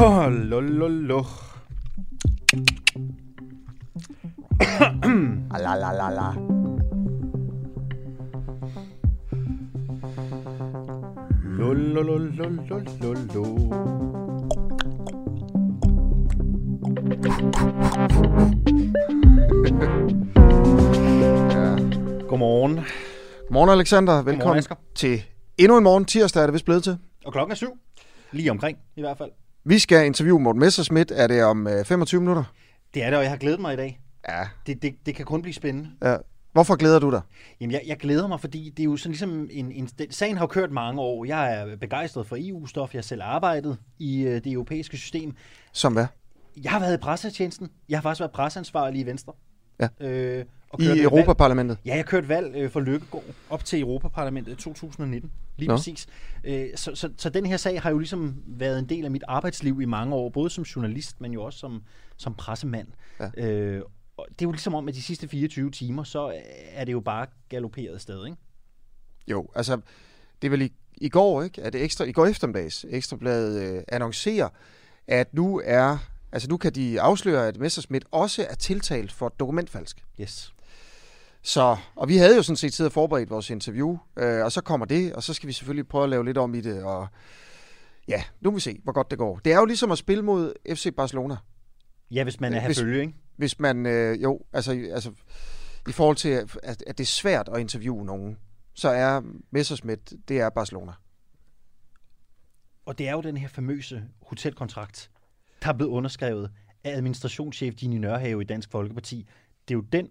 Åh, lololo. La la la la. Lololololololo. Godmorgen. Godmorgen, Alexander. Velkommen Asger. til endnu en morgen. Tirsdag er det vist blevet til. Og klokken er syv. Lige omkring, i hvert fald. Vi skal interviewe Morten Messerschmidt. Er det om øh, 25 minutter? Det er det, og jeg har glædet mig i dag. Ja. Det, det, det kan kun blive spændende. ja. Hvorfor glæder du dig? Jamen, jeg, jeg glæder mig, fordi det er jo sådan ligesom en, en... Sagen har jo kørt mange år. Jeg er begejstret for EU-stof. Jeg har selv arbejdet i øh, det europæiske system. Som hvad? Jeg har været i pressetjenesten. Jeg har faktisk været presseansvarlig i Venstre. Ja. Øh, og I kørt valg. Europaparlamentet? Ja, jeg kørte valg øh, for Lykkegaard op til Europaparlamentet i 2019. Lige Nå. Præcis. Øh, så, så, så den her sag har jo ligesom været en del af mit arbejdsliv i mange år, både som journalist, men jo også som, som pressemand. Ja. Øh, og det er jo ligesom om, at de sidste 24 timer, så er det jo bare galopperet afsted, ikke? Jo, altså, det er vel i, i går, ikke? At det ekstra, I går eftermiddags, Ekstrabladet øh, annoncerer, at nu er, altså nu kan de afsløre, at Messerschmidt også er tiltalt for dokumentfalsk. Yes. Så, og vi havde jo sådan set siddet og forberedt vores interview, øh, og så kommer det, og så skal vi selvfølgelig prøve at lave lidt om i det, og ja, nu må vi se, hvor godt det går. Det er jo ligesom at spille mod FC Barcelona, Ja, hvis man er her Hvis- følge, ikke? hvis man, øh, jo, altså, altså i forhold til, at, at det er svært at interviewe nogen, så er Messerschmidt, det er Barcelona. Og det er jo den her famøse hotelkontrakt, der er blevet underskrevet af administrationschef Ginny Nørhave i Dansk Folkeparti. Det er jo den,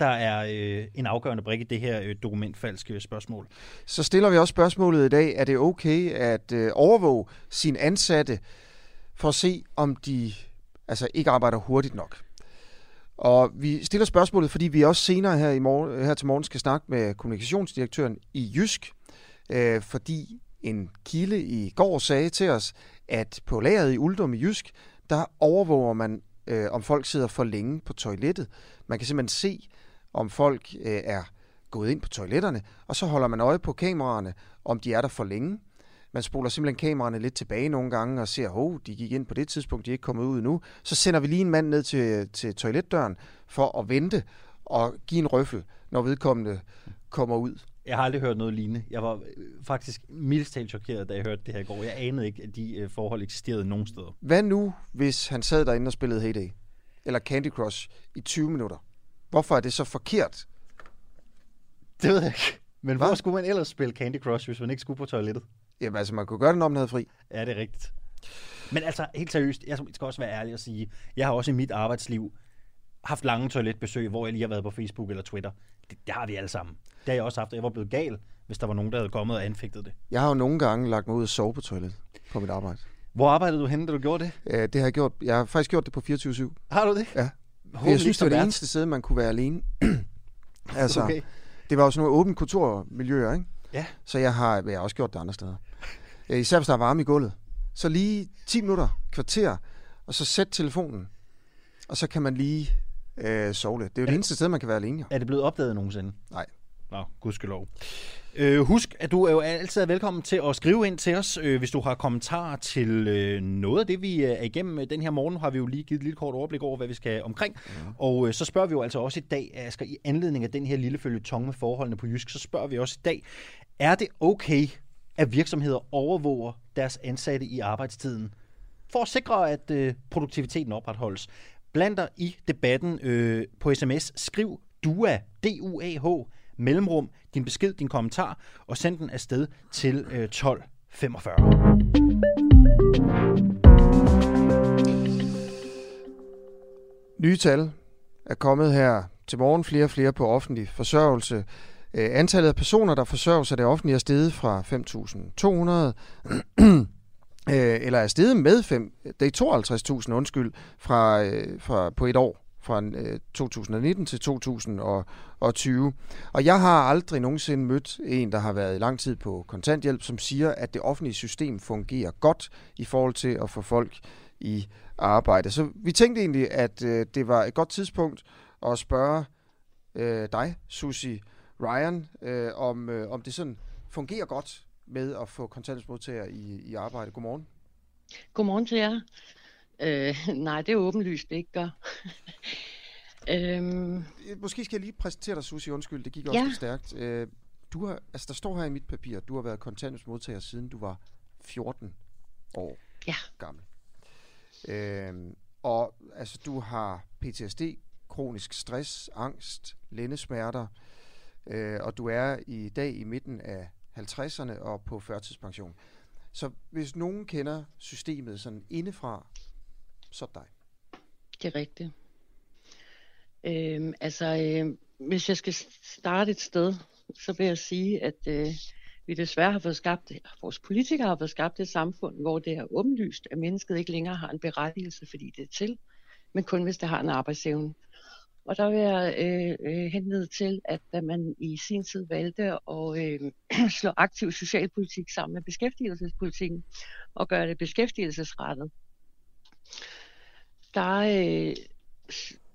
der er øh, en afgørende brik i det her øh, dokumentfalske spørgsmål. Så stiller vi også spørgsmålet i dag, er det okay at øh, overvåge sine ansatte for at se, om de altså ikke arbejder hurtigt nok? Og vi stiller spørgsmålet, fordi vi også senere her, i morgen, her til morgen skal snakke med kommunikationsdirektøren i Jysk, øh, fordi en kilde i går sagde til os, at på lageret i Uldum i Jysk, der overvåger man, øh, om folk sidder for længe på toilettet. Man kan simpelthen se, om folk øh, er gået ind på toiletterne, og så holder man øje på kameraerne, om de er der for længe. Man spoler simpelthen kameraerne lidt tilbage nogle gange og ser, hov, de gik ind på det tidspunkt, de er ikke kommet ud nu. Så sender vi lige en mand ned til, til toiletdøren for at vente og give en røffel, når vedkommende kommer ud. Jeg har aldrig hørt noget lignende. Jeg var øh, faktisk mildest talt chokeret, da jeg hørte det her i går. Jeg anede ikke, at de øh, forhold eksisterede nogen steder. Hvad nu, hvis han sad derinde og spillede Hay Day? Eller Candy Crush i 20 minutter? Hvorfor er det så forkert? Det ved jeg ikke. Men Hva? hvor skulle man ellers spille Candy Crush, hvis man ikke skulle på toilettet? Jamen altså, man kunne gøre det, når man havde fri. Ja, det er rigtigt. Men altså, helt seriøst, jeg skal også være ærlig og sige, jeg har også i mit arbejdsliv haft lange toiletbesøg, hvor jeg lige har været på Facebook eller Twitter. Det, det har vi alle sammen. Det har jeg også haft, jeg var blevet gal, hvis der var nogen, der havde kommet og anfægtet det. Jeg har jo nogle gange lagt mig ud og sove på toilettet på mit arbejde. Hvor arbejdede du henne, da du gjorde det? Øh, Det har jeg gjort. Jeg har faktisk gjort det på 24-7. Har du det? Ja. Håben jeg synes, det var det eneste sted, man kunne være alene. altså, Okay. det var jo sådan nogle åbne kontormiljøer, ikke? Ja. Så jeg har, jeg har også gjort det andre steder. Især hvis der er varme i gulvet. Så lige 10 minutter, kvarter, og så sæt telefonen. Og så kan man lige øh, sove lidt. Det er jo det eneste sted, man kan være alene. Jo. Er det blevet opdaget nogensinde? Nej. Nå, gudskelov. Øh, husk, at du er jo altid velkommen til at skrive ind til os, øh, hvis du har kommentarer til øh, noget af det, vi øh, er igennem øh, den her morgen. Har vi jo lige givet et lille kort overblik over, hvad vi skal omkring. Mm. Og øh, så spørger vi jo altså også i dag, Asger, i anledning af den her lille følge tong med forholdene på Jysk, så spørger vi også i dag, er det okay, at virksomheder overvåger deres ansatte i arbejdstiden, for at sikre, at øh, produktiviteten opretholdes? Bland dig i debatten øh, på sms. Skriv DUA, D-U-A-H, mellemrum, din besked, din kommentar, og send den afsted til øh, 1245. Nye tal er kommet her til morgen. Flere og flere på offentlig forsørgelse. Øh, antallet af personer, der forsørges af det offentlige, er steget fra 5.200, øh, eller er steget med 5, det er 52.000, undskyld, fra, øh, fra, på et år, fra øh, 2019 til 2020. Og jeg har aldrig nogensinde mødt en, der har været i lang tid på kontanthjælp, som siger, at det offentlige system fungerer godt i forhold til at få folk i arbejde. Så vi tænkte egentlig, at øh, det var et godt tidspunkt at spørge øh, dig, Susie Ryan, øh, om, øh, om det sådan fungerer godt med at få kontanthjælpsmodtagere i, i arbejde. Godmorgen. Godmorgen til jer. Øh, nej, det er åbenlyst, det ikke gør. øhm, Måske skal jeg lige præsentere dig, Susie. Undskyld, det gik også ja. lidt stærkt. Øh, du har, altså, der står her i mit papir, at du har været kontanthjælpsmodtager siden du var 14 år ja. gammel. Øh, og altså, du har PTSD, kronisk stress, angst, lændesmerter, øh, og du er i dag i midten af 50'erne og på førtidspension. Så hvis nogen kender systemet sådan indefra, så det dig. Det er rigtigt. Øhm, altså, øh, hvis jeg skal starte et sted, så vil jeg sige, at øh, vi desværre har fået skabt, vores politikere har fået skabt et samfund, hvor det er åbenlyst, at mennesket ikke længere har en berettigelse, fordi det er til, men kun hvis det har en arbejdsevne. Og der vil jeg øh, øh, henlede til, at da man i sin tid valgte at øh, slå aktiv socialpolitik sammen med beskæftigelsespolitikken og gøre det beskæftigelsesrettet, der øh,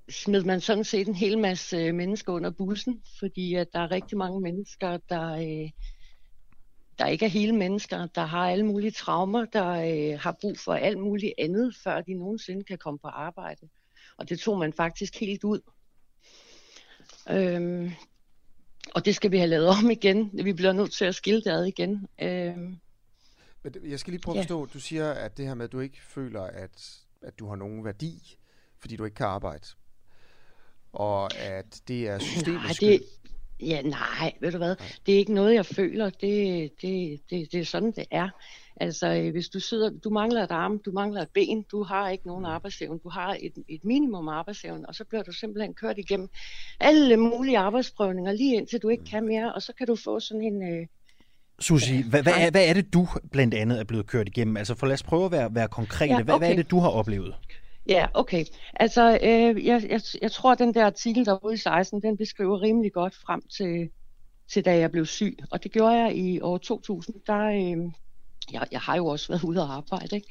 smed man sådan set en hel masse øh, mennesker under bussen, fordi at der er rigtig mange mennesker, der, øh, der ikke er hele mennesker, der har alle mulige traumer, der øh, har brug for alt muligt andet, før de nogensinde kan komme på arbejde. Og det tog man faktisk helt ud. Øhm, og det skal vi have lavet om igen. Vi bliver nødt til at skille det ad igen. Øhm, jeg skal lige prøve at forstå, ja. du siger, at det her med, at du ikke føler, at, at du har nogen værdi, fordi du ikke kan arbejde. Og at det er systemets Nej, det, Ja, nej, ved du hvad, det er ikke noget, jeg føler. Det, det, det, det er sådan, det er. Altså, øh, hvis du sidder, du mangler et arm, du mangler et ben, du har ikke nogen arbejdsevne, du har et, et minimum arbejdsevne, og så bliver du simpelthen kørt igennem alle mulige arbejdsprøvninger, lige indtil du ikke kan mere, og så kan du få sådan en... Øh, Susie, hvad, hvad, er, hvad er det, du blandt andet er blevet kørt igennem? Altså, for lad os prøve at være, være konkrete. Ja, okay. hvad, hvad er det, du har oplevet? Ja, okay. Altså, øh, jeg, jeg, jeg tror, at den der artikel, der var ude i 16, den beskriver rimelig godt frem til, til da jeg blev syg. Og det gjorde jeg i år 2000. Der, øh, jeg, jeg har jo også været ude og arbejde. Ikke?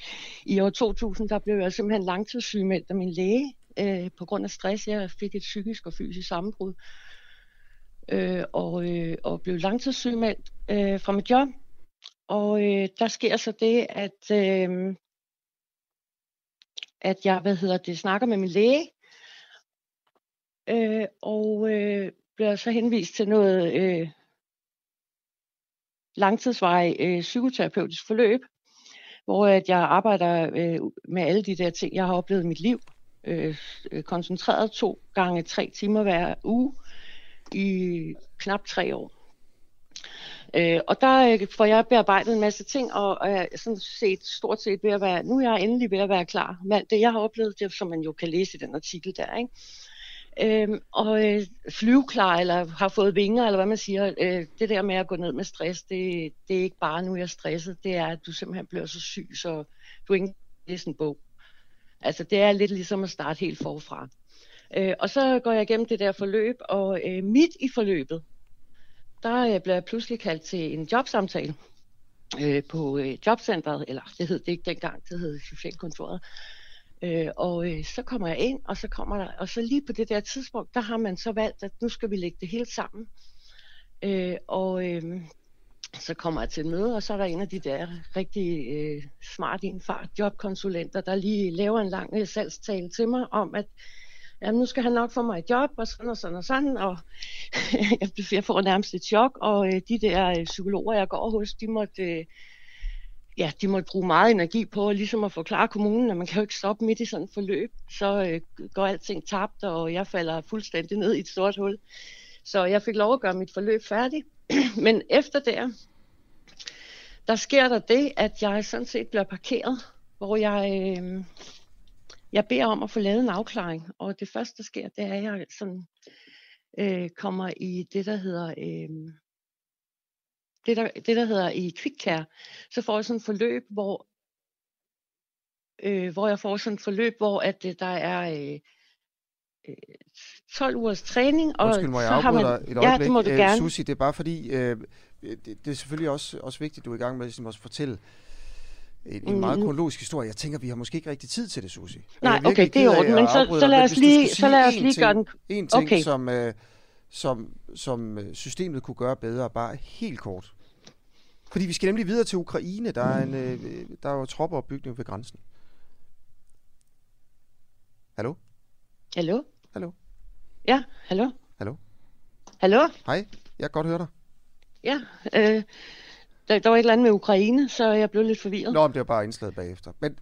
I år 2000, der blev jeg simpelthen langtidssygemeldt af min læge øh, på grund af stress. Jeg fik et psykisk og fysisk sammenbrud. Øh, øh, og, øh, og blev langtidssygemeldt øh, fra mit job. Og øh, der sker så det, at øh, at jeg, hvad hedder det, snakker med min læge, øh, og øh, bliver så henvist til noget øh, langtidsvej øh, psykoterapeutisk forløb, hvor at jeg arbejder øh, med alle de der ting, jeg har oplevet i mit liv, øh, øh koncentreret to gange tre timer hver uge i knap tre år. Øh, og der øh, får jeg bearbejdet en masse ting, og, og er sådan set stort set ved at være, nu er jeg endelig ved at være klar. Alt det jeg har oplevet, det som man jo kan læse i den artikel der, ikke? Øhm, og øh, flyveklar, eller har fået vinger, eller hvad man siger, øh, det der med at gå ned med stress, det, det er ikke bare, nu jeg er stresset, det er, at du simpelthen bliver så syg, så du ikke kan læse en bog. Altså, det er lidt ligesom at starte helt forfra. Øh, og så går jeg igennem det der forløb, og øh, midt i forløbet, der øh, blev jeg pludselig kaldt til en jobsamtale øh, på øh, jobcentret, eller det hed det ikke dengang, det hed socialkontoret. Øh, og øh, så kommer jeg ind, og så kommer der, og så lige på det der tidspunkt, der har man så valgt, at nu skal vi lægge det hele sammen. Øh, og øh, så kommer jeg til et møde, og så er der en af de der rigtig øh, smart far jobkonsulenter, der lige laver en lang øh, salgstale til mig om, at jamen nu skal han nok få mig et job, og sådan og sådan og sådan, og jeg får nærmest et chok, og øh, de der øh, psykologer, jeg går hos, de måtte, øh, ja, de måtte bruge meget energi på ligesom at forklare kommunen, at man kan jo ikke stoppe midt i sådan et forløb, så øh, går alting tabt, og jeg falder fuldstændig ned i et stort hul. Så jeg fik lov at gøre mit forløb færdigt, men efter der, der sker der det, at jeg sådan set bliver parkeret, hvor jeg... Øh, jeg beder om at få lavet en afklaring, og det første, der sker, det er, at jeg sådan, øh, kommer i det, der hedder... Øh, det der, det, der hedder i kvikkær, så får jeg sådan et forløb, hvor, øh, hvor jeg får sådan et forløb, hvor at, øh, der er øh, 12 øh, ugers træning. Og Undskyld, må jeg så har man, et øjeblik? Ja, det må du gerne. Susi, det er bare fordi, øh, det, det er selvfølgelig også, også vigtigt, du er i gang med ligesom at fortælle, en, en meget mm. kronologisk historie. Jeg tænker, vi har måske ikke rigtig tid til det, Susi. Nej, okay, det er orden, men så, så lad os lige, så lad os lige gøre den... En ting, okay. som, øh, som, som øh, systemet kunne gøre bedre, bare helt kort. Fordi vi skal nemlig videre til Ukraine. Der er, en, øh, der er jo troppeopbygning ved grænsen. Hallo? Hallo? Hallo? Ja, hallo? Hallo? Hallo? Hej, jeg kan godt høre dig. Ja, øh, der, der var et eller andet med Ukraine, så jeg blev lidt forvirret. Nå, men det er bare indslaget bagefter. Men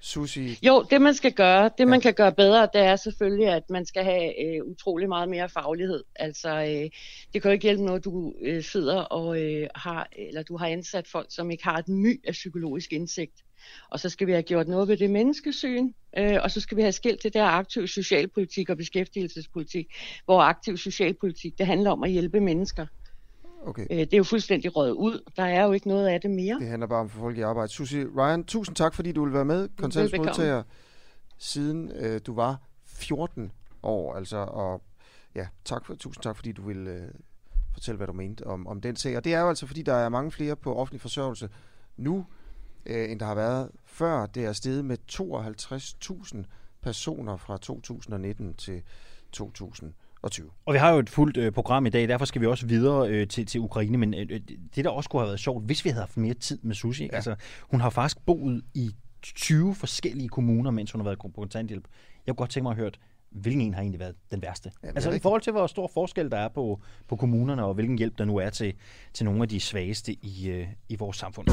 Susi, Jo, det man skal gøre, det ja. man kan gøre bedre, det er selvfølgelig, at man skal have øh, utrolig meget mere faglighed. Altså, øh, det kan jo ikke hjælpe noget, du øh, sidder og øh, har, eller du har ansat folk, som ikke har et my af psykologisk indsigt. Og så skal vi have gjort noget ved det menneskesyn, øh, og så skal vi have skilt det der aktiv socialpolitik og beskæftigelsespolitik, hvor aktiv socialpolitik, det handler om at hjælpe mennesker. Okay. Øh, det er jo fuldstændig røget ud. Der er jo ikke noget af det mere. Det handler bare om at få folk i arbejde. Susi Ryan, tusind tak, fordi du vil være med. Kontantsmodtager siden øh, du var 14 år. Altså, og ja, tak for, tusind tak, fordi du vil øh, fortælle, hvad du mente om, om den sag. Og det er jo altså, fordi der er mange flere på offentlig forsørgelse nu, øh, end der har været før. Det er steget med 52.000 personer fra 2019 til 2020. Og vi har jo et fuldt øh, program i dag, derfor skal vi også videre øh, til, til Ukraine, men øh, det der også kunne have været sjovt, hvis vi havde haft mere tid med Susi, ja. altså hun har faktisk boet i 20 forskellige kommuner, mens hun har været på kontanthjælp. Jeg kunne godt tænke mig at høre, hvilken en har egentlig været den værste? Jamen, altså i forhold til, hvor stor forskel der er på, på kommunerne, og hvilken hjælp der nu er til, til nogle af de svageste i, øh, i vores samfund.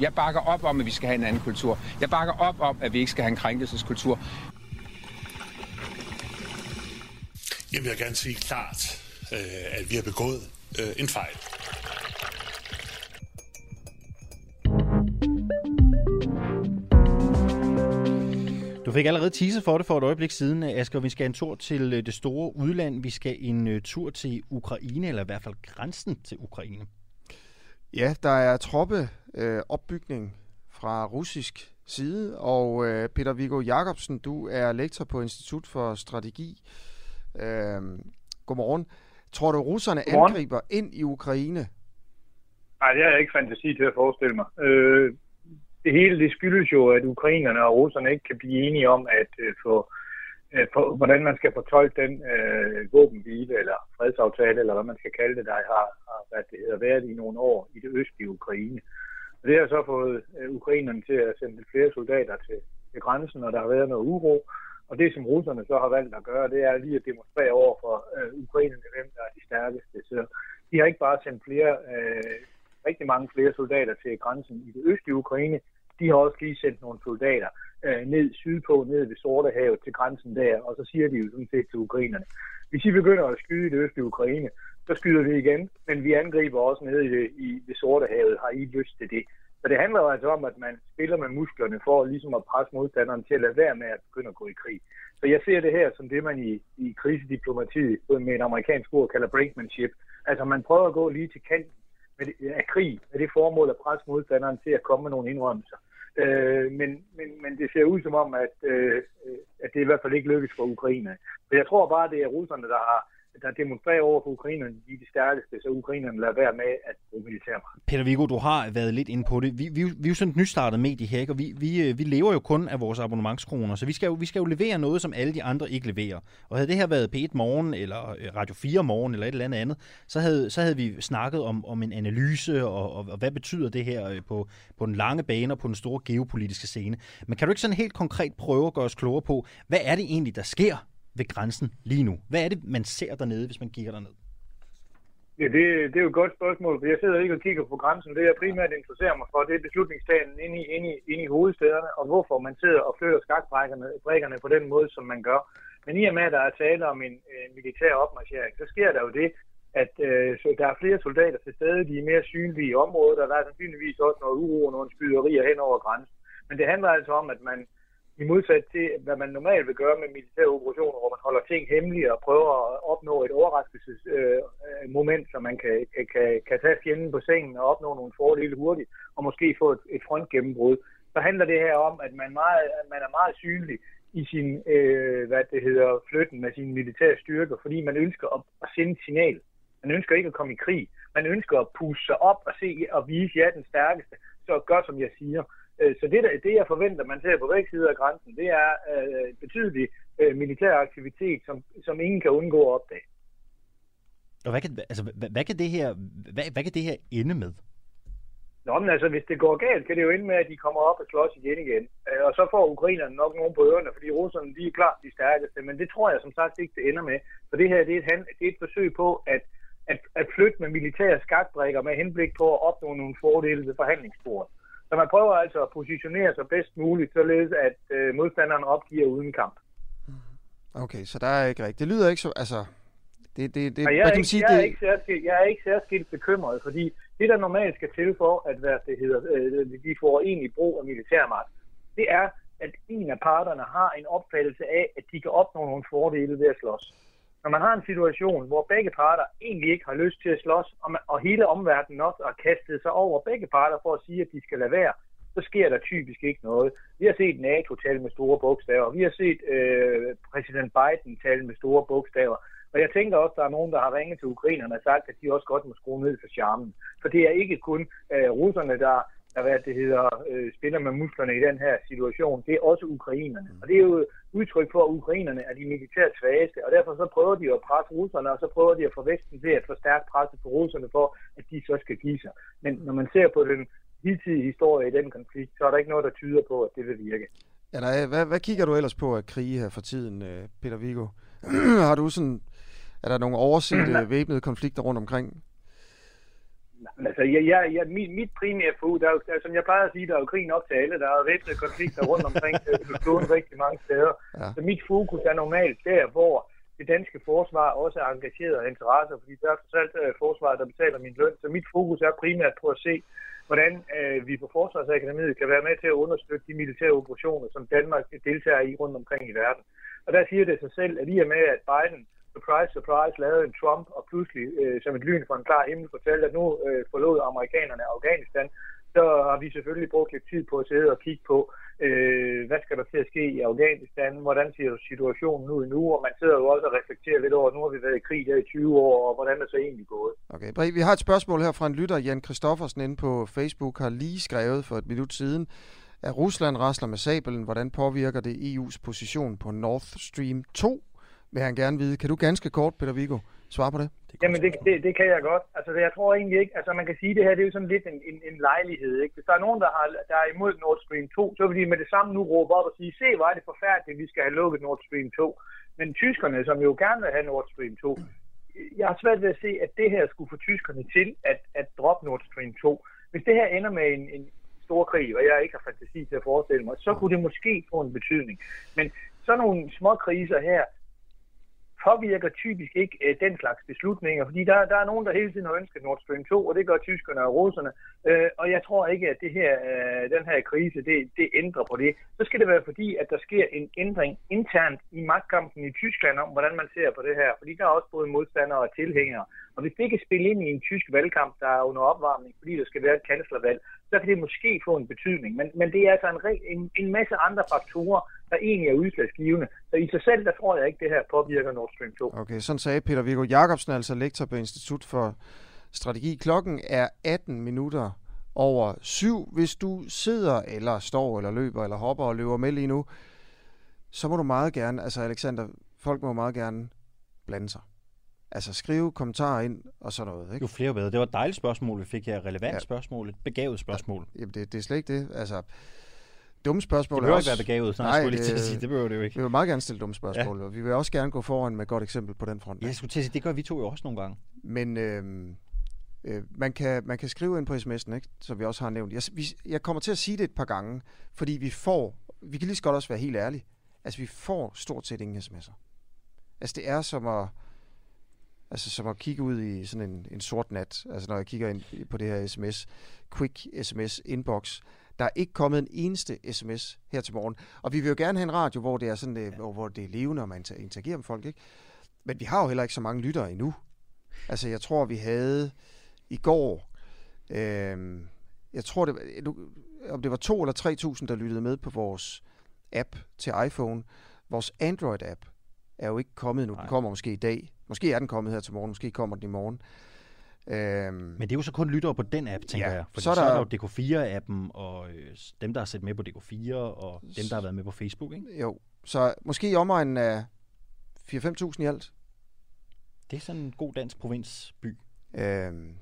Jeg bakker op om, at vi skal have en anden kultur. Jeg bakker op om, at vi ikke skal have en krænkelseskultur. Jeg vil gerne sige klart, øh, at vi har begået øh, en fejl. Du fik allerede teaser for det for et øjeblik siden, Asger. Vi skal en tur til øh, det store udland. Vi skal en tur til Ukraine, eller i hvert fald grænsen til Ukraine. Ja, der er troppe øh, opbygning fra russisk side, og øh, Peter Viggo Jacobsen, du er lektor på Institut for Strategi. Øh, godmorgen. Tror du, russerne Godmorgen. angriber ind i Ukraine? Nej, det har jeg ikke fantasi til at forestille mig. Øh, det hele det skyldes jo, at ukrainerne og russerne ikke kan blive enige om, at øh, få, øh, hvordan man skal fortolke den øh, våbenhvile eller fredsaftale, eller hvad man skal kalde det, der har, har hvad det hedder, været i nogle år i det østlige Ukraine. Og det har så fået øh, ukrainerne til at sende flere soldater til, til grænsen, og der har været noget uro. Og det, som russerne så har valgt at gøre, det er lige at demonstrere over for øh, ukrainerne, hvem der er de stærkeste. Så de har ikke bare sendt flere, øh, rigtig mange flere soldater til grænsen i det østlige Ukraine, de har også lige sendt nogle soldater øh, ned sydpå, ned ved Sortehavet til grænsen der, og så siger de jo sådan set til ukrainerne, hvis I begynder at skyde i det østlige Ukraine, så skyder vi igen, men vi angriber også ned i det, i det Sortehavet. Har I lyst til det? Så det handler jo altså om, at man spiller med musklerne for ligesom at presse modstanderen til at lade være med at begynde at gå i krig. Så jeg ser det her som det, man i, i krisediplomatiet med et amerikansk ord kalder brinkmanship. Altså man prøver at gå lige til kanten med det, af krig, med det formål at presse modstanderen til at komme med nogle indrømmelser. Øh, men, men, men det ser ud som om, at, øh, at det i hvert fald ikke lykkes for Ukraine. Så jeg tror bare, det er russerne, der har der demonstrerer over for ukrainerne, de er de stærkeste, så ukrainerne lader være med at bruge militærmagt. Peter Viggo, du har været lidt inde på det. Vi, vi, vi er jo sådan et nystartet medie her, ikke? og vi, vi, øh, vi lever jo kun af vores abonnementskroner, så vi skal, jo, vi skal jo levere noget, som alle de andre ikke leverer. Og havde det her været P1 Morgen, eller øh, Radio 4 Morgen, eller et eller andet andet, så havde, så havde vi snakket om, om en analyse, og, og, og hvad betyder det her øh, på, på den lange bane og på den store geopolitiske scene. Men kan du ikke sådan helt konkret prøve at gøre os klogere på, hvad er det egentlig, der sker ved grænsen lige nu? Hvad er det, man ser dernede, hvis man kigger derned? Ja, det, det er jo et godt spørgsmål, for jeg sidder ikke og kigger på grænsen. Det, jeg primært interesserer mig for, det er beslutningsdagen inde i, inde, i, inde i hovedstederne, og hvorfor man sidder og fører skakbrækkerne på den måde, som man gør. Men i og med, at der er tale om en, en militær opmarchering, så sker der jo det, at øh, så der er flere soldater til stede, de er mere synlige i området, og der er sandsynligvis også noget uro og nogle skyderier hen over grænsen. Men det handler altså om, at man i modsat til, hvad man normalt vil gøre med militære operationer, hvor man holder ting hemmelige og prøver at opnå et overraskelsesmoment, øh, så man kan, kan, kan, kan tage fjenden på sengen og opnå nogle fordele hurtigt, og måske få et, et frontgennembrud. Så handler det her om, at man, meget, man er meget synlig i sin, øh, hvad det hedder, flytten med sine militære styrker, fordi man ønsker at, at sende et signal. Man ønsker ikke at komme i krig. Man ønsker at pusse sig op og se og vise jer den stærkeste. Så gør, som jeg siger. Øh, Så det, der, det, jeg forventer, man ser på begge sider af grænsen, det er øh, betydelig øh, militær aktivitet, som, som ingen kan undgå at opdage. Og hvad kan, altså, hvad, hvad, kan det her, hvad, hvad kan det her ende med? Nå, men altså, hvis det går galt, kan det jo ende med, at de kommer op og slås igen igen. Øh, Og så får ukrainerne nok nogen på ørerne, fordi russerne, de er klart de stærkeste. Men det tror jeg som sagt ikke, det ender med. For det her, det er et, det er et forsøg på at, at, at flytte med militære skakbrækker med henblik på at opnå nogle fordele ved forhandlingsbordet. Så man prøver altså at positionere sig bedst muligt, således at øh, modstanderen opgiver uden kamp. Okay, så der er ikke rigtigt. Det lyder ikke så... Altså, det, det, det, jeg, er ikke, sige? jeg, er Det, ikke særskilt, jeg er ikke særskilt bekymret, fordi det, der normalt skal til for, at hvad det hedder, øh, de får egentlig brug af militærmagt, det er, at en af parterne har en opfattelse af, at de kan opnå nogle fordele ved at slås. Når man har en situation, hvor begge parter egentlig ikke har lyst til at slås, og, man, og hele omverdenen også har kastet sig over begge parter for at sige, at de skal lade være, så sker der typisk ikke noget. Vi har set NATO tale med store bogstaver. Vi har set øh, præsident Biden tale med store bogstaver. Og jeg tænker også, at der er nogen, der har ringet til ukrainerne og sagt, at de også godt må skrue ned for charmen. For det er ikke kun øh, russerne, der, der hvad det hedder, øh, spiller med musklerne i den her situation. Det er også ukrainerne. Og det er jo udtryk for, at ukrainerne er de militært svageste. Og derfor så prøver de at presse russerne, og så prøver de at få Vesten til at forstærke presset på russerne for, at de så skal give sig. Men når man ser på den hidtidige historie i den konflikt, så er der ikke noget, der tyder på, at det vil virke. er der, hvad, hvad kigger du ellers på at krige her for tiden, øh, Peter Vigo? har du sådan... Er der nogle oversete væbnede konflikter rundt omkring? Altså, jeg, jeg, jeg, mit, mit primære fokus, der er, jo- der, er, som jeg plejer at sige, der er jo krig nok til alle. Der er væbnede konflikter rundt omkring øh, kloden rigtig mange steder. Ja. Så mit fokus er normalt der, hvor det danske forsvar også er engageret af interesser, fordi der er trods alt øh, forsvaret, der betaler min løn. Så mit fokus er primært på at se, hvordan øh, vi på Forsvarsakademiet kan være med til at understøtte de militære operationer, som Danmark deltager i rundt omkring i verden. Og der siger det sig selv, at i og med, at Biden, surprise, surprise, lavede en Trump, og pludselig øh, som et lyn fra en klar himmel fortalte, at nu øh, forlod amerikanerne Afghanistan, så har vi selvfølgelig brugt lidt tid på at sidde og kigge på, øh, hvad skal der til at ske i Afghanistan, hvordan ser situationen ud nu, og man sidder jo også og reflekterer lidt over, at nu har vi været i krig der i 20 år, og hvordan er det så egentlig gået. Okay. Brie, Vi har et spørgsmål her fra en lytter, Jan Kristoffersen, inde på Facebook, har lige skrevet for et minut siden, at Rusland rasler med sabelen. Hvordan påvirker det EU's position på Nord Stream 2? Vil han gerne vide. Kan du ganske kort, Peter Vigo, svare på det? Jamen, det, det, det kan jeg godt. Altså, jeg tror egentlig ikke, altså man kan sige, at det her det er jo sådan lidt en, en, en lejlighed. Ikke? Hvis der er nogen, der, har, der er imod Nord Stream 2, så vil de med det samme nu råbe op og sige, se, hvor er det forfærdeligt, vi skal have lukket Nord Stream 2. Men tyskerne, som jo gerne vil have Nord Stream 2, jeg har svært ved at se, at det her skulle få tyskerne til at, at droppe Nord Stream 2. Hvis det her ender med en, en stor krig, og jeg ikke har fantasi til at forestille mig, så kunne det måske få en betydning. Men sådan nogle små kriser her, påvirker typisk ikke øh, den slags beslutninger, fordi der, der er nogen, der hele tiden har ønsket Nord Stream 2, og det gør tyskerne og russerne, øh, og jeg tror ikke, at det her, øh, den her krise, det, det ændrer på det. Så skal det være fordi, at der sker en ændring internt i magtkampen i Tyskland om, hvordan man ser på det her, fordi der er også både modstandere og tilhængere, og hvis det kan spille ind i en tysk valgkamp, der er under opvarmning, fordi der skal være et kanslervalg, så kan det måske få en betydning. Men, men det er altså en, en, en masse andre faktorer, der egentlig er udslagsgivende. Så i sig selv, der tror jeg ikke, det her påvirker Nord Stream 2. Okay, sådan sagde Peter Viggo Jacobsen, altså lektor på Institut for Strategi. Klokken er 18 minutter over syv. Hvis du sidder, eller står, eller løber, eller hopper og løber med lige nu, så må du meget gerne, altså Alexander, folk må meget gerne blande sig. Altså skrive kommentarer ind og sådan noget. Ikke? Jo flere bedre. Det var et dejligt spørgsmål, vi fik her. Relevant Ja. ja. spørgsmål. Et begavet spørgsmål. Jamen, det, det er slet ikke det. Altså, dumme spørgsmål Det er behøver også... ikke være begavet, nej, Nej, skulle lige til at det- sige. Det behøver det jo ikke. Vi vil meget gerne stille dumme spørgsmål, ja. og vi vil også gerne gå foran med et godt eksempel på den front. Jeg skulle til at sige, det gør vi to jo også nogle gange. Men øh, øh, man, kan, man kan skrive ind på sms'en, ikke? som vi også har nævnt. Jeg, vi, jeg kommer til at sige det et par gange, fordi vi får, vi kan lige så godt også være helt ærlige, altså vi får stort set ingen sms'er. Altså det er som at, altså som at kigge ud i sådan en, en sort nat, altså når jeg kigger ind på det her sms, quick sms inbox, der er ikke kommet en eneste sms her til morgen. Og vi vil jo gerne have en radio, hvor det er sådan, øh, hvor det er levende, og man inter- interagerer med folk, ikke? Men vi har jo heller ikke så mange lyttere endnu. Altså, jeg tror, vi havde i går, øh, jeg tror, det, var- nu, om det var to eller 3.000, der lyttede med på vores app til iPhone. Vores Android-app er jo ikke kommet nu. Den kommer måske i dag. Måske er den kommet her til morgen, måske kommer den i morgen. Øhm, Men det er jo så kun lyttere på den app, tænker Ja, jeg. Fordi så så er er, der- der... jo DK4-appen, og øh, dem, der har set med på DK4, og dem, der har været med på Facebook, ikke? jo, så måske i omegnen af 4-5.000 i alt. Det er sådan en god dansk provinsby. Øhm,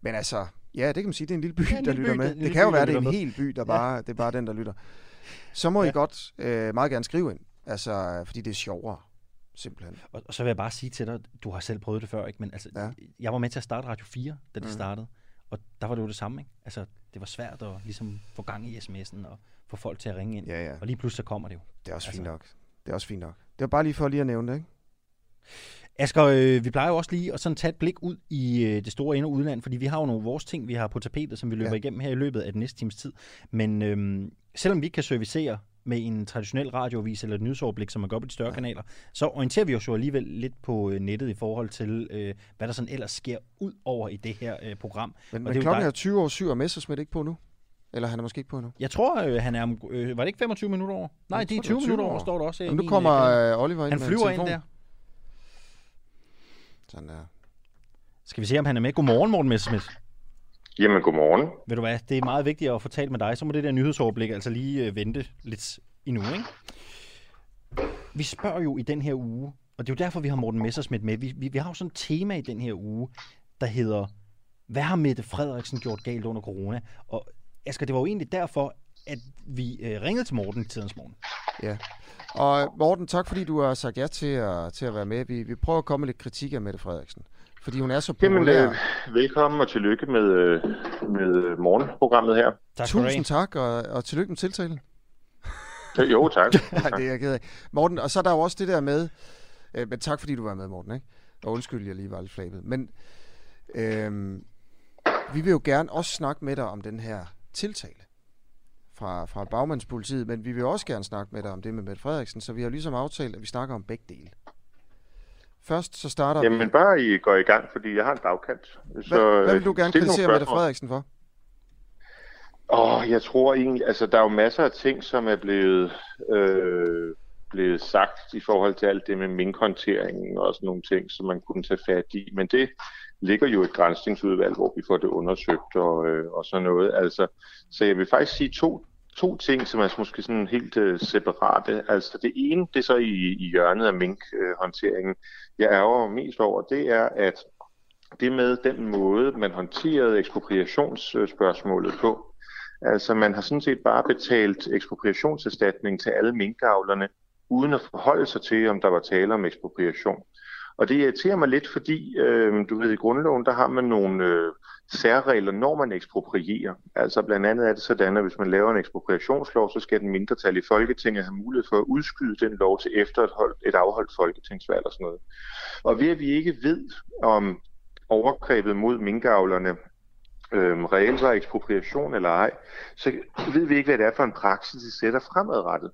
men altså, ja, det kan man sige, det er en lille by, Ja, en der lytter by, med. der- Det lille kan jo by, være, der det er en med. hel by, der bare, det er bare den, der lytter. Så må Ja. I godt øh, meget gerne skrive ind, altså, fordi det er sjovere, simpelthen. Og, og så vil jeg bare sige til dig, du har selv prøvet det før, ikke? men altså, Ja. jeg var med til at starte Radio 4, da det Mhm. startede. Og der var det jo det samme, ikke? Altså, det var svært at ligesom få gang i sms'en og få folk til at ringe ind. Ja, ja. Og lige pludselig så kommer det jo. Det er også fint Altså. nok. Det er også fint nok. Det var bare lige for lige at nævne det, ikke? Asger, øh, vi plejer jo også lige at sådan tage et blik ud i øh, det store ind- og udland, fordi vi har jo nogle af vores ting, vi har på tapetet, som vi løber ja. igennem her i løbet af den næste times tid. Men øh, selvom vi ikke kan servicere med en traditionel radioavis eller et nyhedsoverblik, som man gør på de større Ja. kanaler, så orienterer vi os jo alligevel lidt på øh, nettet i forhold til, øh, hvad der sådan ellers sker ud over i det her øh, program. Men, Og men det er klokken dig- er 20 år 7, og Messersmith ikke på nu? Eller han er måske ikke på nu? Jeg tror, øh, han er, øh, var det ikke 25 minutter over? Nej, Jeg det er tror, det 20 var 20 minutter over, står der også. i Jamen, nu kommer øh, øh, Oliver ind han med flyver ind der. Sådan der. Skal vi se, om han er med? Godmorgen, Morten Messerschmidt. Jamen, godmorgen. Ved du hvad, det er meget vigtigt at få talt med dig. Så må det der nyhedsoverblik altså lige øh, vente lidt endnu, ikke? Vi spørger jo i den her uge, og det er jo derfor, vi har Morten Messersmith med. Vi, vi, vi har jo sådan et tema i den her uge, der hedder, hvad har Mette Frederiksen gjort galt under corona? Og Asger, det var jo egentlig derfor, at vi øh, ringede til Morten i tidens morgen. Ja. Og Morten, tak fordi du har sagt ja til at, til at være med. Vi, vi prøver at komme med lidt kritik af Mette Frederiksen. Fordi hun er så Jamen, populær. øh, velkommen og tillykke med, øh, med øh, morgenprogrammet her. Tak. Tusind tak, og, og tillykke med tiltalen. Jo, tak. Nej, det er jeg ked af. Morten, og så er der jo også det der med, øh, men tak fordi du var med, Morten, ikke? Og undskyld, jeg lige var lidt flabet. Men øh, vi vil jo gerne også snakke med dig om den her tiltale fra, fra bagmandspolitiet, men vi vil også gerne snakke med dig om det med Mette Frederiksen, så vi har ligesom aftalt, at vi snakker om begge dele. Først så starter. Jamen, bare I går i gang, fordi jeg har en bagkant. Så, Hvad, hvad vil du øh, gerne stil nogle kritisere Mette. Frederiksen for? Åh, jeg tror egentlig, altså der er jo masser af ting, som er blevet, øh, blevet sagt i forhold til alt det med minkhåndteringen og sådan nogle ting, som man kunne tage fat i. Men det ligger jo et grænsningsudvalg, hvor vi får det undersøgt og, øh, og sådan noget. Altså, så jeg vil faktisk sige to, to ting, som er måske sådan helt øh, separate. Altså det ene, det er så i, i hjørnet af minkhåndteringen. Jeg ærger mig mest over, det er, at det med den måde, man håndterede ekspropriationsspørgsmålet på, Altså man har sådan set bare betalt ekspropriationserstatning til alle minkavlerne, uden at forholde sig til, om der var tale om ekspropriation. Og det irriterer mig lidt, fordi øh, du ved, i grundloven, der har man nogle øh, særregler, når man eksproprierer. Altså blandt andet er det sådan, at hvis man laver en ekspropriationslov, så skal den mindretal i Folketinget have mulighed for at udskyde den lov til efter et, hold, et afholdt folketingsvalg og sådan noget. Og ved at vi ikke ved, om overgrebet mod minkavlerne øh, reelt var ekspropriation eller ej, så ved vi ikke, hvad det er for en praksis, de sætter fremadrettet.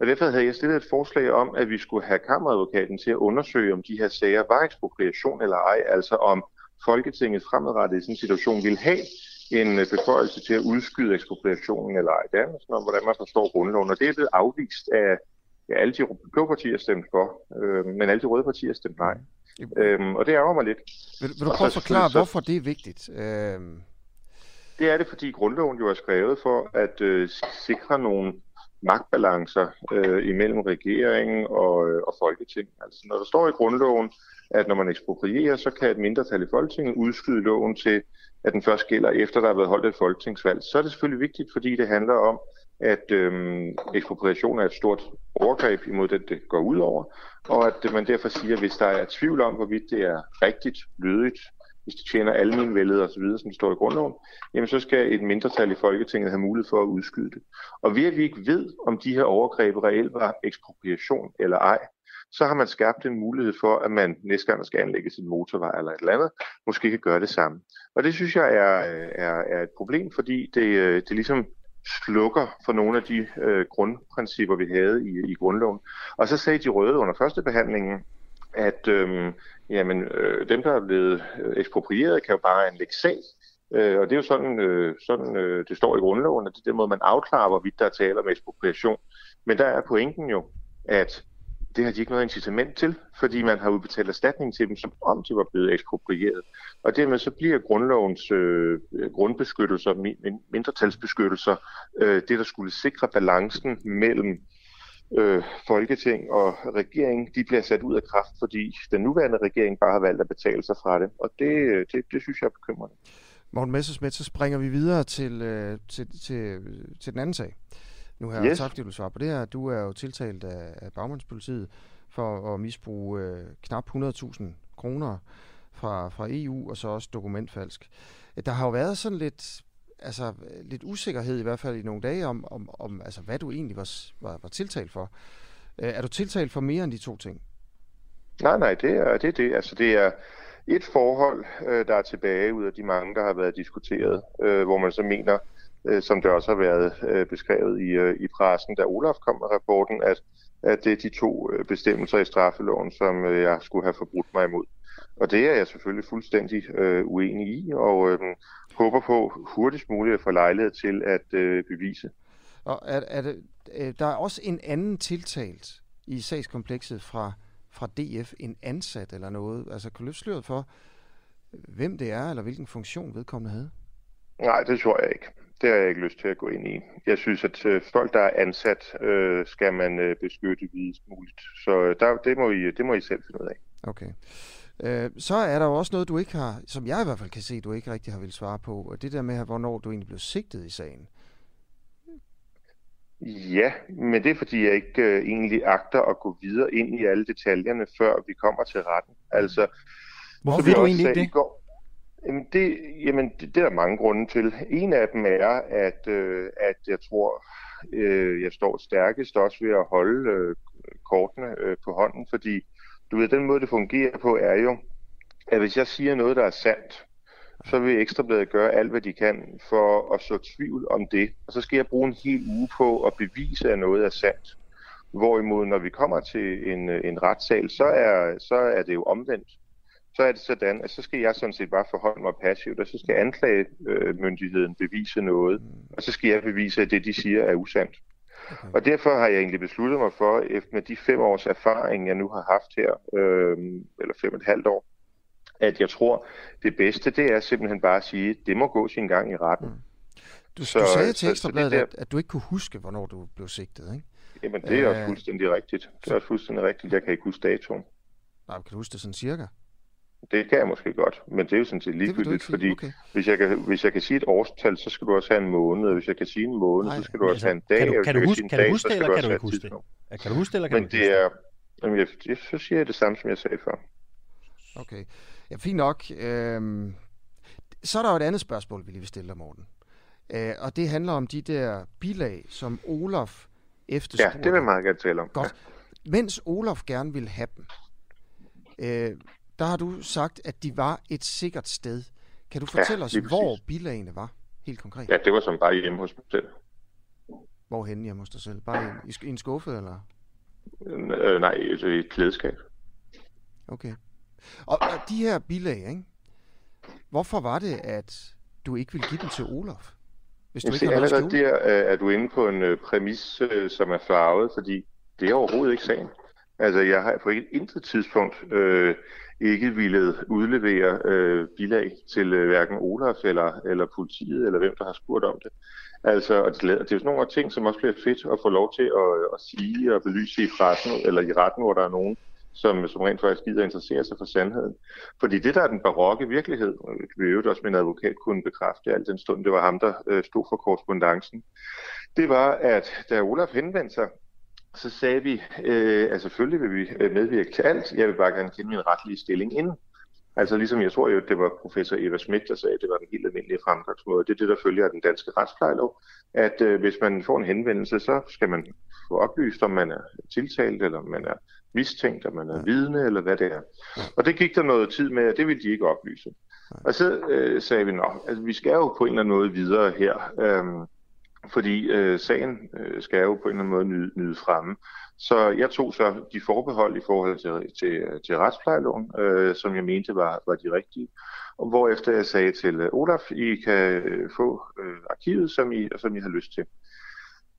Og derfor havde jeg stillet et forslag om, at vi skulle have kammeradvokaten til at undersøge, om de her sager var ekspropriation eller ej, altså om Folketinget fremadrettet i sådan en situation ville have en øh, beføjelse til at udskyde ekspropriationen eller ej. Det er sådan om, hvordan man forstår grundloven, og det er blevet afvist af ja, alle de blå partier stemt for, øh, men alle de røde partier stemte nej. Øhm, og det ærger mig lidt. Vil, vil du prøve at forklare, så- hvorfor det er vigtigt? Øh, Det er det, fordi grundloven jo er skrevet for at øh, sikre nogle magtbalancer øh, imellem regeringen og, øh, og Folketinget. Altså når der står i grundloven, at når man eksproprierer, så kan et mindretal i Folketinget udskyde loven til, at den først gælder efter, der har været holdt et folketingsvalg. Så er det selvfølgelig vigtigt, fordi det handler om, at øh, ekspropriation er et stort overgreb imod den, det går ud over, og at man derfor siger, at hvis der er tvivl om, hvorvidt det er rigtigt, lydigt, hvis det tjener almenvældet osv., som står i grundloven, jamen så skal et mindretal i Folketinget have mulighed for at udskyde det. Og ved at vi ikke ved, om de her overgreb reelt var ekspropriation eller ej, så har man skabt en mulighed for, at man næste gang der skal anlægges en motorvej eller et eller andet, måske kan gøre det samme. Og det synes jeg er, er, er et problem, fordi det, øh, det ligesom slukker for nogle af de øh, grundprincipper, vi havde i, i grundloven. Og så sagde de røde under første behandlingen, at øhm, jamen, øh, dem, der er blevet øh, eksproprieret, kan jo bare anlægge sag. Øh, og det er jo sådan, øh, sådan øh, det står i grundloven, at det er den måde, man afklarer, hvorvidt der er tale om ekspropriation. Men der er pointen jo, at det har de ikke noget incitament til, fordi man har udbetalt erstatning til dem, som om de var blevet eksproprieret. Og dermed så bliver grundlovens øh, grundbeskyttelser, mindretalsbeskyttelser, øh, det der skulle sikre balancen mellem øh, folketing og regering, de bliver sat ud af kraft, fordi den nuværende regering bare har valgt at betale sig fra det. Og det, det, det synes jeg er bekymrende. Morten Messersmith, så springer vi videre til, øh, til, til, til den anden sag. Nu har jeg Yes. tak, fordi du svarer på det her. Du er jo tiltalt af, af bagmandspolitiet for at misbruge øh, knap 100.000 kroner fra, fra EU, og så også dokumentfalsk. Der har jo været sådan lidt, altså, øh, lidt usikkerhed, i hvert fald i nogle dage, om, om, om altså, hvad du egentlig var, var, var tiltalt for. Øh, er du tiltalt for mere end de to ting? Nej, nej, det er det. Er det. Altså, det er et forhold, øh, der er tilbage ud af de mange, der har været diskuteret, øh, hvor man så mener, øh, som det også har været øh, beskrevet i, øh, i pressen, da Olaf kom med rapporten, at, at det er de to øh, bestemmelser i straffeloven, som øh, jeg skulle have forbrudt mig imod. Og det er jeg selvfølgelig fuldstændig øh, uenig i, og øh, håber på hurtigst muligt at få lejlighed til at øh, bevise. Og er, er det, øh, der er også en anden tiltalt i sagskomplekset fra, fra DF, en ansat eller noget. Altså, kan du for, hvem det er, eller hvilken funktion vedkommende havde? Nej, det tror jeg ikke. Det har jeg ikke lyst til at gå ind i. Jeg synes, at øh, folk, der er ansat, øh, skal man øh, beskytte videst muligt. Så øh, der, det, må I, det må I selv finde ud af. Okay. Øh, så er der jo også noget, du ikke har, som jeg i hvert fald kan se, du ikke rigtig har vil svare på. Og det der med, hvornår du egentlig blev sigtet i sagen. Ja, men det er fordi, jeg ikke øh, egentlig agter at gå videre ind i alle detaljerne, før vi kommer til retten. Altså, Hvorfor vil du også egentlig ikke sagde i det? går, jamen det, jamen det, det er der mange grunde til. En af dem er, at, øh, at jeg tror, øh, jeg står stærkest også ved at holde øh, kortene øh, på hånden, fordi du ved, den måde det fungerer på er jo, at hvis jeg siger noget, der er sandt, så vil Ekstrabladet gøre alt, hvad de kan for at så tvivl om det. Og så skal jeg bruge en hel uge på at bevise, at noget er sandt. Hvorimod, når vi kommer til en, en retssal, så er, så er det jo omvendt. Så er det sådan, at så skal jeg sådan set bare forholde mig passivt, og så skal anklagemyndigheden bevise noget, og så skal jeg bevise, at det, de siger, er usandt. Okay. Og derfor har jeg egentlig besluttet mig for, efter med de fem års erfaring, jeg nu har haft her, øh, eller fem og et halvt år, at jeg tror, det bedste, det er simpelthen bare at sige, det må gå sin gang i retten. Du, Så- du sagde til Ekstrabladet, det der- at, at du ikke kunne huske, hvornår du blev sigtet, ikke? Jamen, det er også Øh, fuldstændig rigtigt. Det er også fuldstændig rigtigt. Jeg kan ikke huske datoen. Nej, kan du huske det sådan cirka? Det kan jeg måske godt, men det er jo sådan set du ligegyldigt, fordi Okay. hvis, jeg kan, hvis jeg kan sige et årstal, så skal du også have en måned, og hvis jeg kan sige en måned, Nej, så skal du også have en altså, dag, kan du- og hvis kan du huske- sige en kan du dag, huske så det, eller du kan du ikke huske det? Ja, Kan du huske det, eller kan Men du ikke det huske det? er, jamen, jeg, jeg, så siger jeg det samme, som jeg sagde før. Okay. Ja, fint nok. Øhm, så er der jo et andet spørgsmål, vi lige vil stille dig, Morten. Øh, og det handler om de der bilag, som Olaf Ja, efterspurgte. det vil jeg meget gerne tale om. Godt. Mens Olaf gerne ville have dem, øh, der har du sagt, at de var et sikkert sted. Kan du fortælle os, lige præcis. hvor bilagene var? Helt konkret. Ja, det var som bare hjemme hos mig selv. Hvorhen hjemme hos dig selv? Bare i, i, en skuffe, eller? Øh, nej, altså i et klædeskab. Okay. Og, og de her bilag, ikke? Hvorfor var det, at du ikke ville give dem til Olaf? Hvis du Jeg ikke at allerede der, øh, er du inde på en øh, præmis, øh, som er farvet, fordi det er overhovedet ikke sagen. Altså, jeg har på et intet tidspunkt øh, ikke ville udlevere øh, bilag til øh, hverken Olaf eller, eller politiet, eller hvem der har spurgt om det. Altså, og det, det er jo sådan nogle ting, som også bliver fedt at få lov til at, at sige og belyse i pressen, eller i retten, hvor der er nogen, som, som rent faktisk gider interessere sig for sandheden. Fordi det, der er den barokke virkelighed, og det vi jo også min advokat kunne bekræfte, alt den stund, det var ham, der øh, stod for korrespondancen, det var, at da Olaf henvendte sig, så sagde vi, øh, at selvfølgelig vil vi øh, medvirke til alt. Jeg vil bare gerne kende min retlige stilling inden. Altså ligesom jeg tror jo, det var professor Eva Schmidt, der sagde, at det var den helt almindelige fremgangsmåde. Det er det, der følger af den danske retsplejelov, at øh, hvis man får en henvendelse, så skal man få oplyst, om man er tiltalt, eller om man er mistænkt, om man er vidne, eller hvad det er. Og det gik der noget tid med, og det ville de ikke oplyse. Og så øh, sagde vi, at altså, vi skal jo på en eller anden måde videre her, øhm, fordi øh, sagen øh, skal jo på en eller anden måde nyde, nyde fremme. Så jeg tog så de forbehold i forhold til, til, til retsplejeloven, øh, som jeg mente var, var de rigtige. Og hvorefter jeg sagde til øh, Olaf, I kan øh, få øh, arkivet, som I, som I har lyst til.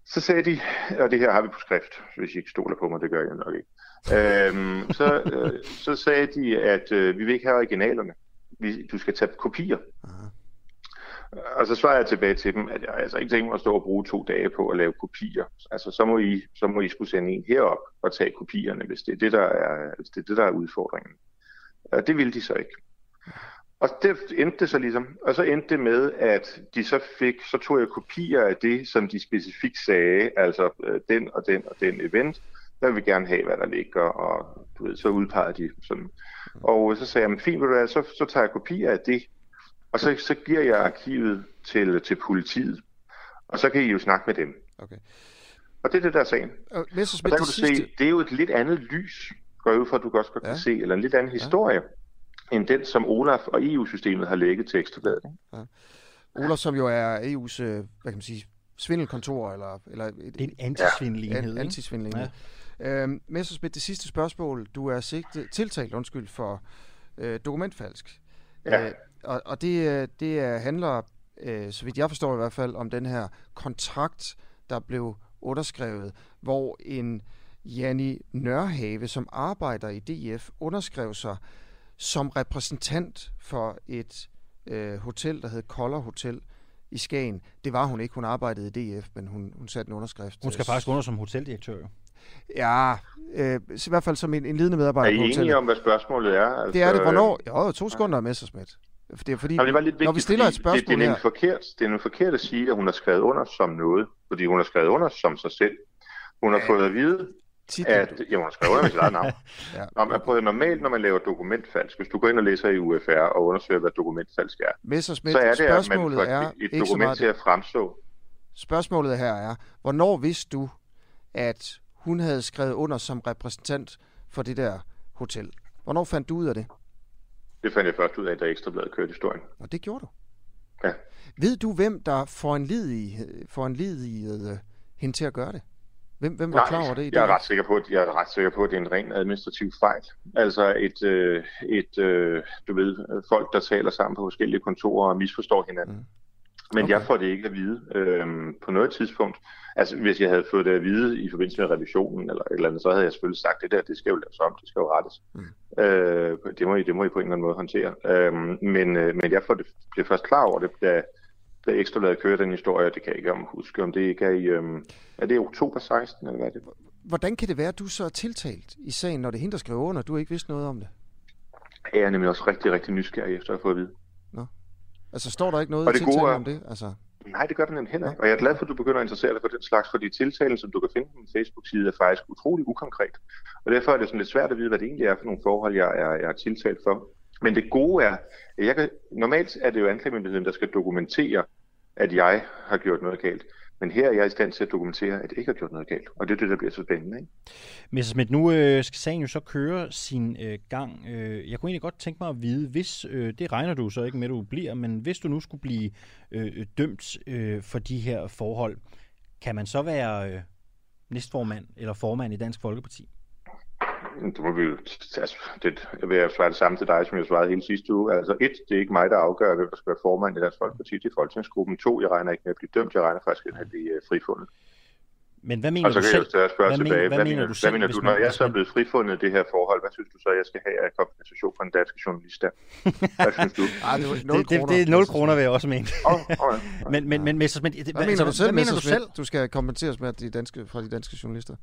Så sagde de, og det her har vi på skrift, hvis I ikke stoler på mig, det gør jeg nok ikke. Øhm, så, øh, så sagde de, at øh, vi vil ikke have originalerne. Vi, du skal tage kopier. Aha. Og så svarer jeg tilbage til dem, at jeg altså ikke tænker mig at stå og bruge to dage på at lave kopier. Altså, så må I, så må I skulle sende en herop og tage kopierne, hvis det er det, der er, hvis det er, det, der er udfordringen. Og det ville de så ikke. Og det endte det så ligesom. Og så endte det med, at de så fik, så tog jeg kopier af det, som de specifikt sagde, altså øh, den og den og den event, der vil vi gerne have, hvad der ligger, og du ved, så udpegede de sådan. Og så sagde jeg, men fint, vil du så, så tager jeg kopier af det, og så, så giver jeg arkivet til, til politiet, og så kan I jo snakke med dem. Okay. Og det er det, der er sagen. Og, Og Messerschmidt, der kan det du sidste... se, det er jo et lidt andet lys, går ud fra, at du også godt Ja. kan se, eller en lidt anden historie, end den, som Olaf og EU-systemet har lægget til Ekstrabladet. Olaf, som jo er EU's, øh, hvad kan man sige, svindelkontor, eller, eller et, Det er en antisvindelighed, en ikke? antisvindelenhed. Ja. Øhm, Messerschmidt, det sidste spørgsmål. Du er sigtet, tiltalt undskyld, for øh, dokumentfalsk. Ja. Øh, og og det, øh, det er, handler, øh, så vidt jeg forstår i hvert fald, om den her kontrakt, der blev underskrevet, hvor en Janni Nørhave, som arbejder i DF, underskrev sig som repræsentant for et øh, hotel, der hed Koller Hotel i Skagen. Det var hun ikke. Hun arbejdede i DF, men hun, hun satte en underskrift. Hun skal faktisk under som hoteldirektør, jo. Ja, øh, i hvert fald som en, en ledende Er medarbejder I på enige om, hvad spørgsmålet er? Altså, Det er det. Hvornår? Jo, to sekunder er Messersmith. Det er fordi, Jamen, det var lidt vigtigt, når vi stiller et spørgsmål det, det, er nemlig forkert, det er nemlig forkert at sige, at hun har skrevet under som noget, fordi hun har skrevet under som sig selv. Hun har Ja. fået at vide, Titlen, at ja, hun har skrevet under med sit eget navn. Ja. Nå, men prøv, at- normalt, når man laver dokumentfalsk, hvis du går ind og læser i UFR og undersøger, hvad dokumentfalsk er, Messersmith, så er det, at man spørgsmålet får et, et dokument til at fremstå. Spørgsmålet her er, hvornår vidste du, at hun havde skrevet under som repræsentant for det der hotel? Hvornår fandt du ud af det? Det fandt jeg først ud af, da Ekstrabladet kørte historien. Og det gjorde du. Ja. Ved du, hvem der foranledigede foranledigede hende til at gøre det? Hvem, hvem var klar over det i jeg er ret sikker på, at jeg er ret sikker på, at det er en ren administrativ fejl. Altså et, øh, et øh, du ved, øh, folk der taler sammen på forskellige kontorer og misforstår hinanden. Mm. Men Okay. jeg får det ikke at vide øh, på noget tidspunkt. Altså hvis jeg havde fået det at vide i forbindelse med revisionen eller et eller andet, så havde jeg selvfølgelig sagt, det der, det skal jo laves om, det skal jo rettes. Mm. Øh, det, må I, det må I på en eller anden måde håndtere. Øh, men, øh, men jeg får det, blev først klar over det, da, da Ekstrabladet kørte den historie, og det kan jeg ikke om huske, om det ikke er i, øh, er det oktober 16, eller hvad er det? Hvordan kan det være, at du så er tiltalt i sagen, når det er hende, der skriver under, og du ikke vidste noget om det? Jeg er nemlig også rigtig, rigtig nysgerrig efter at få at vide. Altså, står der ikke noget Og det gode er- om det? Altså, Nej, det gør den nemlig heller ikke. Og jeg er glad for, at du begynder at interessere dig for den slags, fordi tiltalen, som du kan finde på min Facebook-side, er faktisk utrolig ukonkret. Og derfor er det sådan lidt svært at vide, hvad det egentlig er for nogle forhold, jeg er, jeg er tiltalt for. Men det gode er, at jeg kan, normalt er det jo anklagemyndigheden, der skal dokumentere, at jeg har gjort noget galt. Men her er jeg i stand til at dokumentere, at jeg ikke har gjort noget galt. Og det er det, der bliver så spændende. Ikke? Messersmith, nu øh, skal sagen jo så køre sin øh, gang. Øh, jeg kunne egentlig godt tænke mig at vide, hvis, øh, det regner du så ikke med, at du bliver, men hvis du nu skulle blive øh, dømt øh, for de her forhold, kan man så være øh, næstformand eller formand i Dansk Folkeparti? Det må vi jo, altså, det, jeg vil svare det samme til dig, som jeg svarede hele sidste uge. Altså et, det er ikke mig, der afgør, hvem der skal være formand i Dansk Folkeparti. Det er Folketingsgruppen. To, jeg regner ikke med at blive dømt. Jeg regner faktisk med at blive øh, frifundet. Men hvad mener Og så du kan jeg selv? jo så spørge Hvad men- tilbage, hvad hvad, mener mener, du hvad selv, mener hvis du, når jeg så er blevet frifundet i det her forhold, hvad synes du så, jeg skal have af kompensation fra den danske journalist der? Hvad synes du? ah, det, var 0 Det, det, det er 0 kroner, vil jeg også mene. Oh, oh, Men, men, men Hvad mener du selv, hvad mener du selv? Du skal kompenseres med de danske, fra de danske journalister.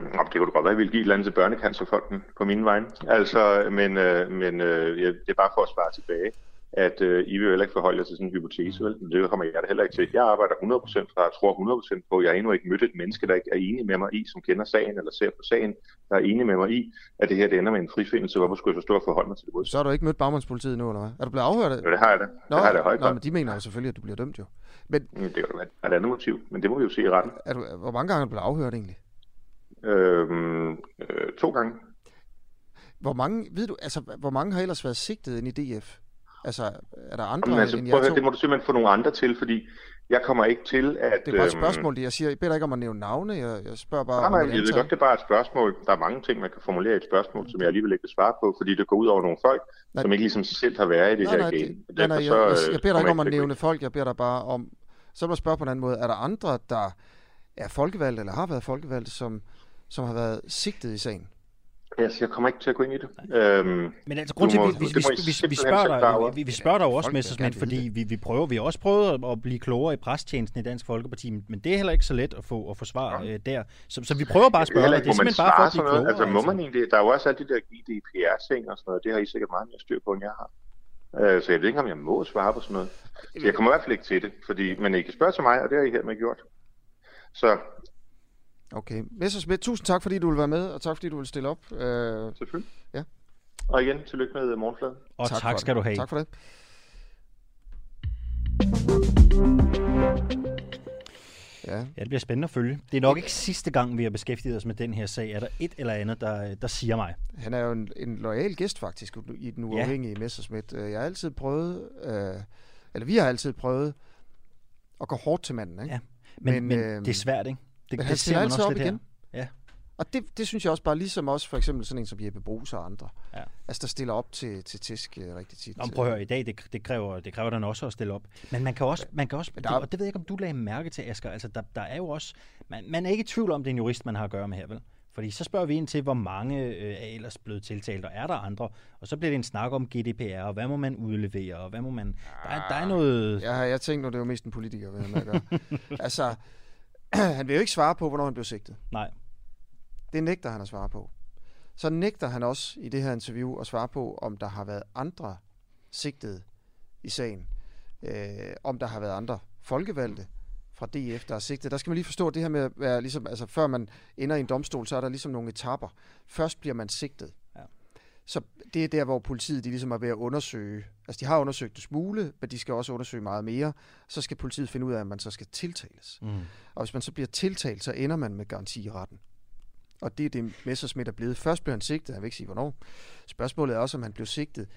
Nå, det kunne du godt være, at jeg ville give et eller andet til børnecancerfonden på min vej. Altså, men, øh, men øh, jeg- det er bare for at svare tilbage, at øh, I vil jo heller ikke forholde jer til sådan en hypotese, vel? Men det kommer jeg da heller ikke til. Jeg arbejder 100% fra, jeg tror 100% på, jeg har endnu ikke mødt et menneske, der ikke er enig med mig i, som kender sagen eller ser på sagen, der er enig med mig i, at det her det ender med en frifindelse. Hvorfor skulle jeg så stå og forholde mig til det modsatte? Så har du ikke mødt bagmandspolitiet nu, eller hvad? Er du blevet afhørt? Jo, det har jeg da. Nå, det har jeg da i høj nå, men de mener jo selvfølgelig, at du bliver dømt jo. Men Det kan jo et andet motiv, men det må vi jo se i retten. er du, hvor mange gange er du blevet afhørt egentlig? Øhm, øh, to gange. Hvor mange, ved du, altså, hvor mange har ellers været sigtet ind i DF? Altså, er der andre Jamen, altså, end jer at høre, to? det må du simpelthen få nogle andre til, fordi jeg kommer ikke til at... Det er bare et øhm, spørgsmål. det Jeg siger, jeg beder ikke om at nævne navne. Jeg, jeg spørger bare Nej, nej, jeg ved godt, det er bare et spørgsmål. Der er mange ting, man kan formulere i et spørgsmål, som jeg alligevel ikke vil svare på, fordi det går ud over nogle folk, Nej. som ikke ligesom selv har været i det Nej, her nej, game. det, nej, nej, jeg, så, øh, jeg beder dig ikke om at nævne folk, jeg beder dig bare om... Så vil jeg spørge på en anden måde. Er der andre, der er folkevalgte, eller har været folkevalgte, som, som har været sigtet i sagen? Altså, jeg kommer ikke til at gå ind i det. Øhm, Men altså, grund til, at vi, vi, det vi, vi, vi, spørger dig, vi, vi spørger dig jo også, Messersmith, fordi vi, vi, prøver, vi har også prøvet at blive klogere i presstjenesten i Dansk Folkeparti, men det er heller ikke så let at få, at få svar øh, der. Så, så vi prøver bare at spørge dig, ikke, det er simpelthen bare for at blive klogere. Altså, må man egentlig, der er jo også alle de der GDPR-ting og sådan noget, det har I sikkert meget mere styr på, end jeg har. Øh, så jeg ved ikke, om jeg må svare på sådan noget. Så jeg kommer i hvert fald ikke til det, fordi, men I kan spørge til mig, og det har I hermed gjort. Så Okay. Messersmith, tusind tak, fordi du vil være med, og tak, fordi du vil stille op. Øh, selvfølgelig. Ja. Og igen, tillykke med morgenfladen. Og tak, tak skal det. du have. Tak for det. Ja, Ja, det bliver spændende at følge. Det er nok ikke sidste gang, vi har beskæftiget os med den her sag. Er der et eller andet, der, der siger mig? han er jo en, en lojal gæst faktisk i den uafhængige ja. Messersmith. Øh, Jeg har altid prøvet, øh, eller vi har altid prøvet at gå hårdt til manden, ikke? Ja. Men, men, Men, øhm, det er svært, ikke? Det, men han det stiller man også op lidt igen. Her. Ja. Og det, det synes jeg også bare, ligesom også for eksempel sådan en som Jeppe Brugs og andre. Ja. Altså, der stiller op til, til tæsk øh, rigtig tit. Nå, men prøv at høre, i dag, det, det, kræver, det kræver den også at stille op. Men man kan også, man kan også der er- og det ved jeg ikke, om du lagde mærke til, Asger, altså der, der er jo også, man, man er ikke i tvivl om, det er en jurist, man har at gøre med her, vel? Fordi så spørger vi ind til, hvor mange øh, er ellers blevet tiltalt, og er der andre? Og så bliver det en snak om GDPR, og hvad må man udlevere, og hvad må man... Der er, der er noget... Ja, jeg tænkte nu, det var mest en politiker, hvad gøre. altså, han vil jo ikke svare på, hvornår han blev sigtet. Nej. Det nægter han at svare på. Så nægter han også i det her interview at svare på, om der har været andre sigtede i sagen. Øh, om der har været andre folkevalgte fra DF, der er sigtet. Der skal man lige forstå det her med at være ligesom, altså før man ender i en domstol, så er der ligesom nogle etapper. Først bliver man sigtet. Så det er der, hvor politiet de ligesom er ved at undersøge. Altså de har undersøgt en smule, men de skal også undersøge meget mere. Så skal politiet finde ud af, at man så skal tiltales. Mm. Og hvis man så bliver tiltalt, så ender man med garanti i retten. Og det er det, Messersmith er blevet. Først blev han sigtet, han vil ikke sige hvornår. Spørgsmålet er også, om han blev sigtet.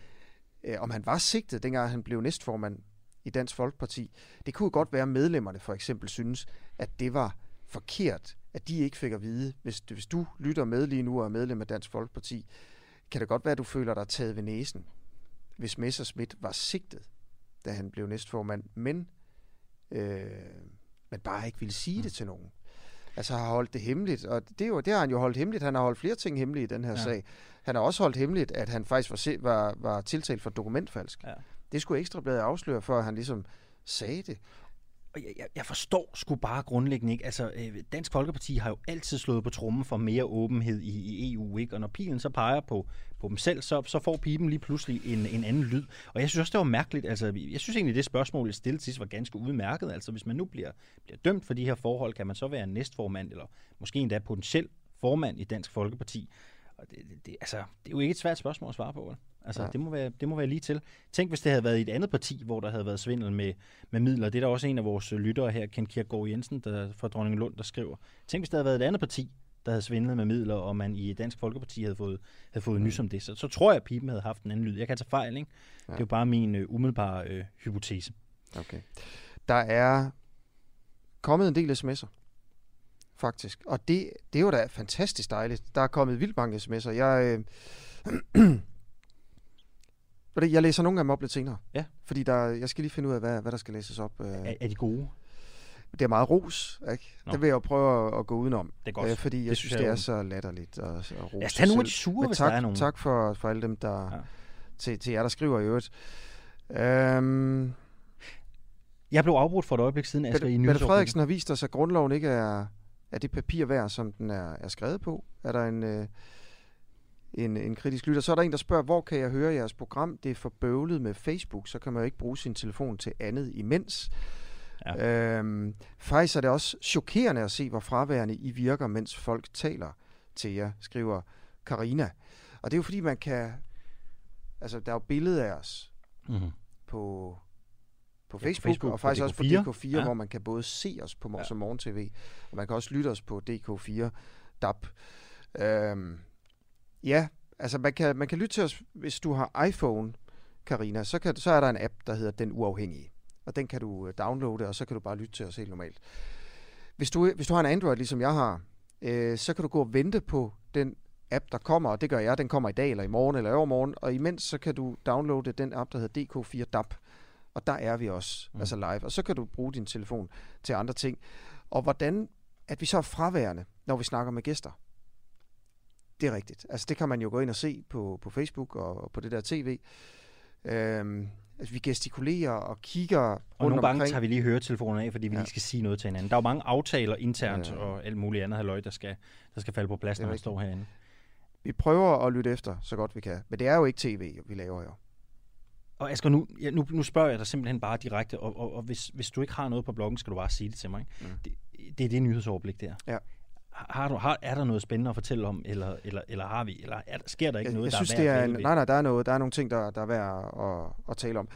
Øh, om han var sigtet, dengang han blev næstformand i Dansk Folkeparti. Det kunne godt være, at medlemmerne for eksempel synes, at det var forkert, at de ikke fik at vide. Hvis, hvis du lytter med lige nu og er medlem af Dansk Folkeparti, kan det godt være, at du føler dig taget ved næsen, hvis Messersmith var sigtet, da han blev næstformand, men, øh, men bare ikke ville sige det til nogen. Altså har holdt det hemmeligt, og det, er jo, det har han jo holdt hemmeligt. Han har holdt flere ting hemmelige i den her Ja. sag. Han har også holdt hemmeligt, at han faktisk var, var, var tiltalt for dokumentfalsk. Ja. Det skulle Ekstrabladet afsløre, før han ligesom sagde det. Og jeg, jeg, jeg forstår sgu bare grundlæggende ikke. Altså, øh, Dansk Folkeparti har jo altid slået på trummen for mere åbenhed i, i EU, ikke? Og når pilen så peger på, på dem selv, så, så får pipen lige pludselig en, en anden lyd. Og jeg synes også, det var mærkeligt. Altså, jeg synes egentlig, det spørgsmål, jeg stillede sidst, var ganske udmærket. Altså, hvis man nu bliver, bliver dømt for de her forhold, kan man så være næstformand, eller måske endda potentiel formand i Dansk Folkeparti. Og det, det, det, altså, det er jo ikke et svært spørgsmål at svare på, vel? Altså, Nej. det må, være, det må være lige til. Tænk, hvis det havde været i et andet parti, hvor der havde været svindel med, med midler. Det er der også en af vores lyttere her, Ken Kierkegaard Jensen der, fra Dronning Lund, der skriver. Tænk, hvis der havde været et andet parti, der havde svindlet med midler, og man i Dansk Folkeparti havde fået, havde fået nys om det. Så, så tror jeg, at pipen havde haft en anden lyd. Jeg kan tage fejl, ikke? Ja. Det er jo bare min øh, umiddelbare øh, hypotese. Okay. Der er kommet en del sms'er, faktisk. Og det, det er jo da fantastisk dejligt. Der er kommet vildt mange sms'er. Jeg, øh, jeg læser nogle af dem op lidt senere. Ja. Fordi der, jeg skal lige finde ud af, hvad, hvad der skal læses op. Øh, Er, er de gode? det er meget ros, ikke? Nå. Det vil jeg jo prøve at, at gå udenom. Det er godt. Øh, fordi jeg Det synes, jeg det er er så latterligt at, at rose Lad os tage nogle af de sure, Men hvis tak, der er nogen. tak for, for alle dem, der... Ja. Til, til jer, der skriver i øvrigt. Øhm, Jeg blev afbrudt for et øjeblik siden, Asger, i Mette. Frederiksen har vist os, at grundloven ikke er, er det papir værd, som den er, er skrevet på. Er der en, øh, en, en kritisk lytter. Så er der en, der spørger, hvor kan jeg høre jeres program? Det er for bøvlet med Facebook, så kan man jo ikke bruge sin telefon til andet imens. Ja. Øhm, faktisk er det også chokerende at se, hvor fraværende I virker, mens folk taler til jer, skriver Karina. Og det er jo fordi, man kan... Altså, der er jo billeder af os Mm-hmm. på, på Ja, på Facebook, Facebook, og på faktisk også DK4. på DK4, Ja. hvor man kan både se os på Ja. ja. som morgen-tv, og man kan også lytte os på DK4 DAB. Øhm, ja, altså man kan, man kan lytte til os, hvis du har iPhone, Karina, så, kan, så er der en app, der hedder Den Uafhængige. Og den kan du øh, downloade, og så kan du bare lytte til os helt normalt. Hvis du, hvis du har en Android, ligesom jeg har, øh, så kan du gå og vente på den app, der kommer, og det gør jeg. Den kommer i dag, eller i morgen, eller i overmorgen. Og imens, så kan du downloade den app, der hedder DK4 DAB. Og der er vi også, mm. altså live. Og så kan du bruge din telefon til andre ting. Og hvordan, at vi så er fraværende, når vi snakker med gæster. Det er rigtigt. Altså, det kan man jo gå ind og se på, på Facebook og, og på det der tv. Øhm, altså, vi gestikulerer og kigger Og rundt nogle gange omkring. tager vi lige høretelefonerne af, fordi vi Ja. lige skal sige noget til hinanden. Der er jo mange aftaler internt Ja. og alt muligt andet halløj, der skal, der skal falde på plads, når man rigtigt. står herinde. Vi prøver at lytte efter, så godt vi kan. Men det er jo ikke tv, vi laver jo. Og Asger, nu, ja, nu, nu spørger jeg dig simpelthen bare direkte, og, og, og hvis, hvis du ikke har noget på bloggen, skal du bare sige det til mig. Ikke? Mm. Det, det er det nyhedsoverblik der. Ja. Har, du, har, er der noget spændende at fortælle om, eller, eller, eller har vi, eller er, sker der ikke jeg, noget, jeg der synes, er det værd er at en, nej, nej, der er, noget, der er nogle ting, der, der er værd at, at tale om.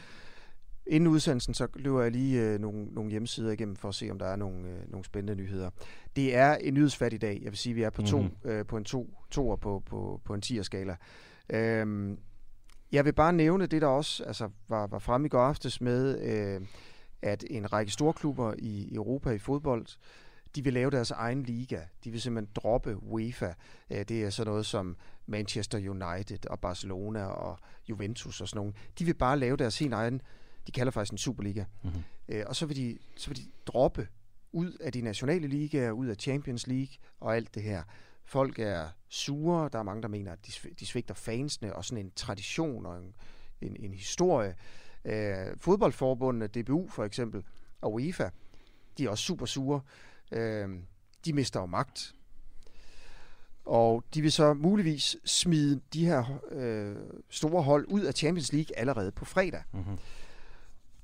Inden udsendelsen, så løber jeg lige øh, nogle, nogle hjemmesider igennem for at se, om der er nogle, øh, nogle spændende nyheder. Det er en nyhedsfattig dag. Jeg vil sige, at vi er på, to, Mhm. øh, på en to, toer på, på, på en 10'er-skala. Øhm, jeg vil bare nævne det, der også altså, var, var fremme i går aftes med, øh, at en række storklubber i Europa i fodbold, de vil lave deres egen liga. De vil simpelthen droppe UEFA. Øh, Det er sådan noget som Manchester United og Barcelona og Juventus og sådan nogle. De vil bare lave deres helt egen, de kalder faktisk en Superliga. Mhm. Øh, Og så vil, de, så vil de droppe ud af de nationale ligaer, ud af Champions League og alt det her. Folk er sure, der er mange, der mener, at de, de svigter fansene og sådan en tradition og en, en, en historie. Øh, fodboldforbundene, DBU for eksempel, og UEFA, de er også super sure. Øh, de mister jo magt. Og de vil så muligvis smide de her øh, store hold ud af Champions League allerede på fredag. Mhm.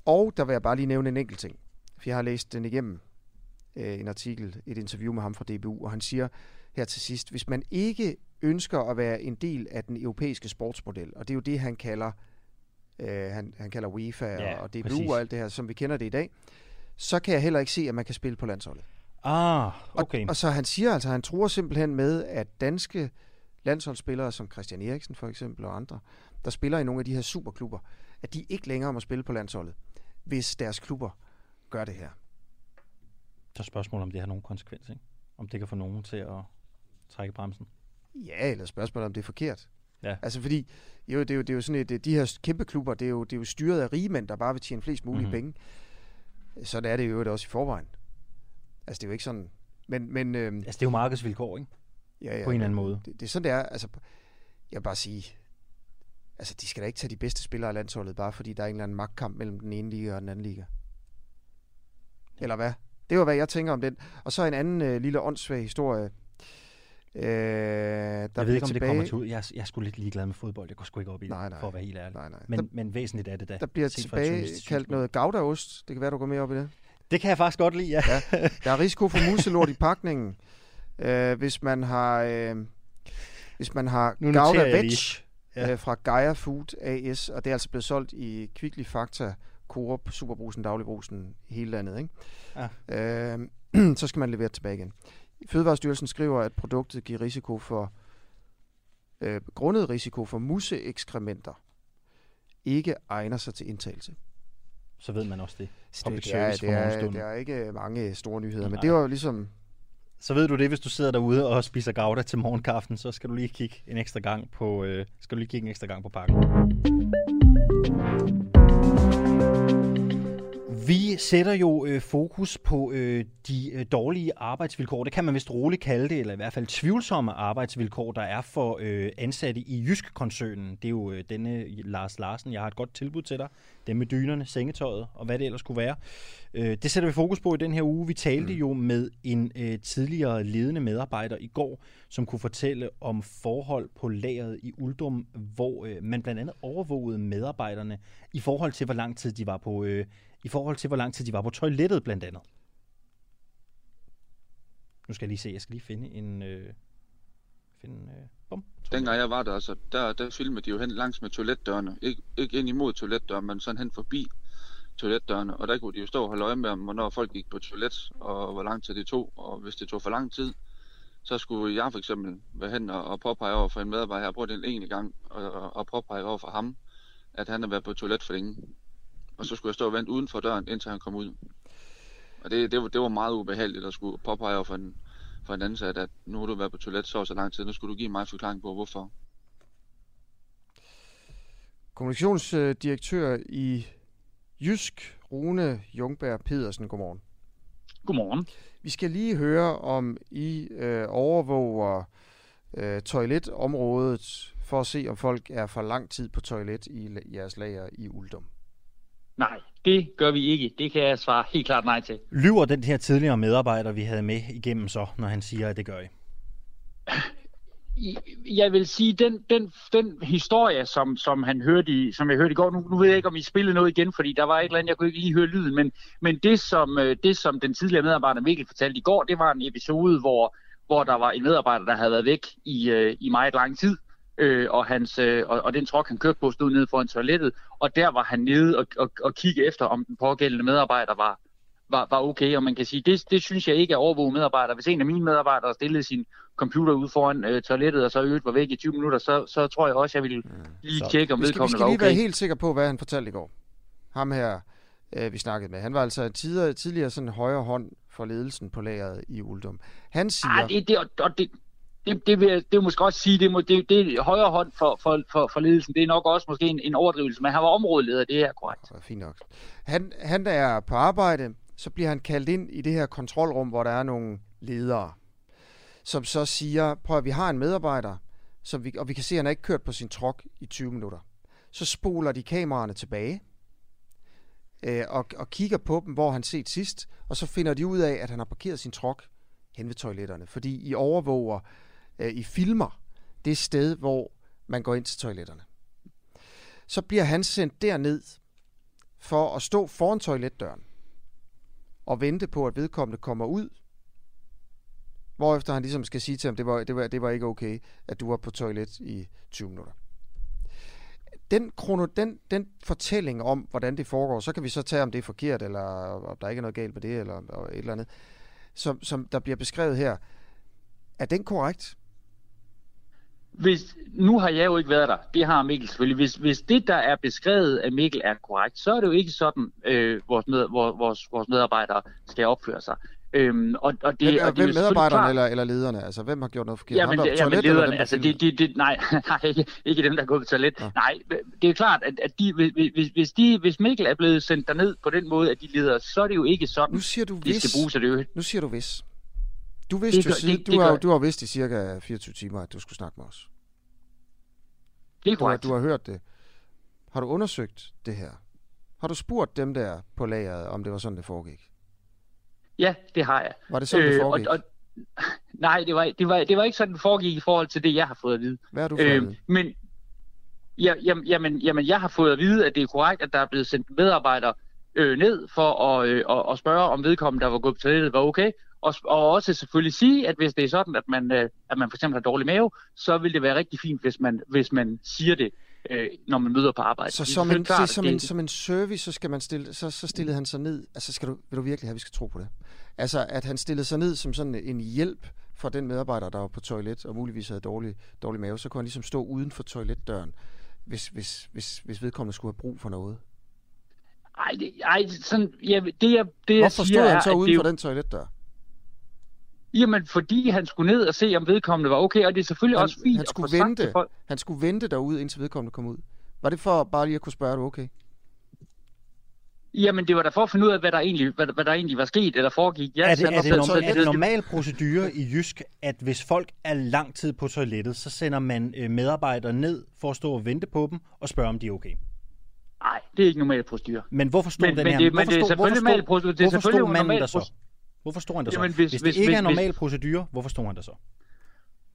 Og der vil jeg bare lige nævne en enkelt ting. For jeg har læst den igennem, øh, en artikel, et interview med ham fra DBU, og han siger her til sidst, hvis man ikke ønsker at være en del af den europæiske sportsmodel, og det er jo det, han kalder, øh, han, han kalder UEFA ja, og DBU præcis. og alt det her, som vi kender det i dag, så kan jeg heller ikke se, at man kan spille på landsholdet. Ah, okay. Og, og så han siger altså, han tror simpelthen med, at danske landsholdsspillere, som Christian Eriksen for eksempel og andre, der spiller i nogle af de her superklubber, at de ikke længere må spille på landsholdet, hvis deres klubber gør det her. Så er spørgsmålet, om det har nogen konsekvens, ikke? Om det kan få nogen til at trække bremsen. Ja, eller spørgsmålet om det er forkert. Ja. Altså fordi, jo, det, er jo, det er jo sådan et, de her kæmpe klubber, det er jo, det er jo styret af rige mænd, der bare vil tjene flest mulige Mhm. mm-hmm. penge. Sådan er det jo også i forvejen. Altså det er jo ikke sådan... Men, men øhm, Altså, det er jo markedsvilkår, ikke? ja, ja, På en eller anden måde. Det, det er sådan, det er. Altså, jeg vil bare sige, altså de skal da ikke tage de bedste spillere af landsholdet, bare fordi der er en eller anden magtkamp mellem den ene liga og den anden liga. Eller hvad? Det var, hvad jeg tænker om den. Og så en anden øh, lille åndssvag historie. Øh, der jeg ved ikke, om det tilbage, kommer til ud. Jeg, jeg er sgu lidt ligeglad med fodbold. Jeg går sgu ikke op i det, Nej, nej. for at være helt ærlig. Nej, nej. Men, der, men væsentligt er det da. der bliver tilbage kaldt noget goudaost. Det kan være, du går med op i det. Det kan jeg faktisk godt lide, ja. Ja. Der er risiko for muselort i pakningen, øh, hvis man har, øh, hvis man har Nu Gouda Veg. Ja. øh, fra Gaia Food AS, og det er altså blevet solgt i Kvickly Fakta, Coop, Superbrusen, Dagligbrusen, hele landet. Ikke? Ja. Øh, så skal man levere tilbage igen. Fødevarestyrelsen skriver, at produktet giver risiko for øh, grundet risiko for museekskrementer ikke egner sig til indtagelse. Så ved man også det. Public det, det, er, det, er, det er ikke mange store nyheder, men Nej. det var jo ligesom Så ved du det, hvis du sidder derude og spiser gouda til morgenkaffen, så skal du lige kigge en ekstra gang på, øh, skal du lige kigge en ekstra gang på pakken. Vi sætter jo øh, fokus på øh, de øh, dårlige arbejdsvilkår. Det kan man vist roligt kalde det, eller i hvert fald tvivlsomme arbejdsvilkår, der er for øh, ansatte i Jysk-koncernen. Det er jo øh, denne Lars Larsen. Jeg har et godt tilbud til dig. Dem med dynerne, sengetøjet og hvad det ellers kunne være. Øh, det sætter vi fokus på i den her uge. Vi talte mm. jo med en øh, tidligere ledende medarbejder i går, som kunne fortælle om forhold på lageret i Uldum, hvor øh, man blandt andet overvågede medarbejderne i forhold til, hvor lang tid de var på, øh, i forhold til, hvor lang tid de var på toilettet blandt andet. Nu skal jeg lige se, jeg skal lige finde en... Øh, finde, øh, bum. Dengang jeg var der, så der, der filmede de jo hen langs med toiletdørene. Ik- ikke ind imod toiletdøren, men sådan hen forbi toiletdørene. Og der kunne de jo stå og holde øje med, om, hvornår folk gik på toilet, og hvor lang tid det tog. Og hvis det tog for lang tid, så skulle jeg for eksempel være hen og, og påpege over for en medarbejder, jeg har prøvet det en gang, og, og, og påpege over for ham, at han har været på toilet for længe. Og så skulle jeg stå og vente uden for døren, indtil han kom ud. Og det, det, var, det var meget ubehageligt at skulle påpege over for en, for en ansat, at nu har du været på toilet så så lang tid, nu skulle du give mig en forklaring på, hvorfor. kommunikationsdirektør i Jysk, Rune Jungberg Pedersen. Godmorgen. Godmorgen. Vi skal lige høre, om I øh, overvåger øh, toiletområdet for at se, om folk er for lang tid på toilet i jeres lager i Uldum? Nej, det gør vi ikke. Det kan jeg svare helt klart nej til. Lyver den her tidligere medarbejder, vi havde med igennem så, når han siger, at det gør I? Jeg vil sige, den, den, den historie, som, som, han hørte i, som jeg hørte i går, nu, nu ved jeg ikke, om I spillede noget igen, fordi der var et eller andet, jeg kunne ikke lige høre lyden, men, men det, som, øh, det, som den tidligere medarbejder Mikkel fortalte i går, det var en episode, hvor, hvor der var en medarbejder, der havde været væk i, øh, i meget lang tid, øh, og, hans, øh, og, og den truck, han kørte på, stod nede foran toilettet, og der var han nede og, og, og kigge efter, om den pågældende medarbejder var, var, var okay, og man kan sige, det, det synes jeg ikke er overvåget medarbejder. Hvis en af mine medarbejdere stillede sin computer ude foran øh, toilettet, og så øvrigt var væk i 20 minutter, så, så tror jeg også, jeg ville lige Så tjekke, om Vi skal, vi vedkommende skal var lige okay. være helt sikre på, hvad han fortalte i går. Ham her, øh, vi snakkede med. Han var altså tidligere, tidligere sådan højre hånd for ledelsen på lageret i Uldum. Han siger... Ej, det, det, og det, det, det, vil, jeg- det vil måske også sige, det, må, det, det er højre hånd for, for, for, for ledelsen. Det er nok også måske en, en overdrivelse, men han var områdeleder, det er korrekt. Ja, Fint nok. Han, han er på arbejde, så bliver han kaldt ind i det her kontrolrum, hvor der er nogle ledere, som så siger, prøv at vi har en medarbejder, som vi, og vi kan se, at han har ikke kørt på sin truck i 20 minutter. Så spoler de kameraerne tilbage, øh, og, og kigger på dem, hvor han set sidst, og så finder de ud af, at han har parkeret sin truck hen ved toiletterne, fordi I overvåger, øh, I filmer det sted, hvor man går ind til toiletterne. Så bliver han sendt derned for at stå foran toiletdøren og vente på, at vedkommende kommer ud, hvorefter han ligesom skal sige til ham, det var, det var, det var ikke okay, at du var på toilet i 20 minutter. Den, krono, den, den fortælling om, hvordan det foregår, så kan vi så tage, om det er forkert, eller om der ikke er noget galt med det, eller, eller et eller andet, som, som der bliver beskrevet her. Er den korrekt? Hvis, nu har jeg jo ikke været der, det har Mikkel selvfølgelig. Hvis, hvis det, der er beskrevet af Mikkel, er korrekt, så er det jo ikke sådan, øh, vores, med, vores, vores, medarbejdere skal opføre sig. Øhm, og, og det, Hvem, og det er hvem jo selvfølgelig medarbejderne klart- eller, eller lederne? Altså, hvem har gjort noget forkert? Ja, men, ja, men lederne, dem, altså, det, det, det, nej, nej ikke, ikke dem, der er gået på toilet. Ja. Nej, det er klart, at, at de, hvis, hvis- de, hvis Mikkel er blevet sendt derned på den måde, at de leder, så er det jo ikke sådan, Nu siger du de hvis. skal bruge sig. Det er jo, Nu siger du hvis. Du vidste Det jo siden, det- du, det har, gør- du har vidst i cirka 24 timer, at du skulle snakke med os. det er Du har, korrekt. du har hørt det. Har du undersøgt det her? Har du spurgt dem der på lageret, om det var sådan, det foregik? Ja, det har jeg. Var det sådan, det foregik? Øh, og, og, nej, det var, det, var, det var ikke sådan, det foregik i forhold til det, jeg har fået at vide. Hvad har du fået at Øh, vide? men ja, jamen, jamen, jamen, jeg har fået at vide, at det er korrekt, at der er blevet sendt medarbejdere øh, ned for at, øh, at, at spørge, om vedkommende, der var gået på toilettet, var okay. Og, og også selvfølgelig sige, at hvis det er sådan, at man, øh, at man for eksempel har dårlig mave, så vil det være rigtig fint, hvis man, hvis man siger det, øh, når man møder på arbejde. Så er som en, klart, som, en, som en service, så, skal man stille, så, så stillede han sig ned. Altså, skal du, vil du virkelig have, at vi skal tro på det? Altså, at han stillede sig ned som sådan en hjælp for den medarbejder, der var på toilet, og muligvis havde dårlig, dårlig mave, så kunne han ligesom stå uden for toiletdøren, hvis, hvis, hvis, hvis vedkommende skulle have brug for noget. Ej, det, ej sådan, ja, det jeg, det jeg Hvorfor siger stod er, han så at uden er for jo- den toiletdør? Jamen, fordi han skulle ned og se, om vedkommende var okay, og det er selvfølgelig Han, også fint han at skulle sagt vente. til folk. Han skulle vente derude, indtil vedkommende kom ud. Var det for bare lige at kunne spørge, er du okay? Jamen, det var da for at finde ud af, hvad der egentlig, hvad, hvad der egentlig var sket eller foregik. Ja, Er det, er, det var norm, på er det normal procedure i Jysk, at hvis folk er lang tid på toilettet, så sender man øh, medarbejdere ned for at stå og vente på dem og spørge, om de er okay? Nej, det er ikke normal procedure. Men hvorfor stod Men- den men her? det- men hvorfor det er stod- selvfølgelig normal procedure. Det er Hvorfor selvfølgelig stod manden normal der så? proce- Hvorfor stod han der så? Jamen, hvis- hvis, hvis- det ikke hvis- er hvis- normal procedure, hvorfor stod han der så?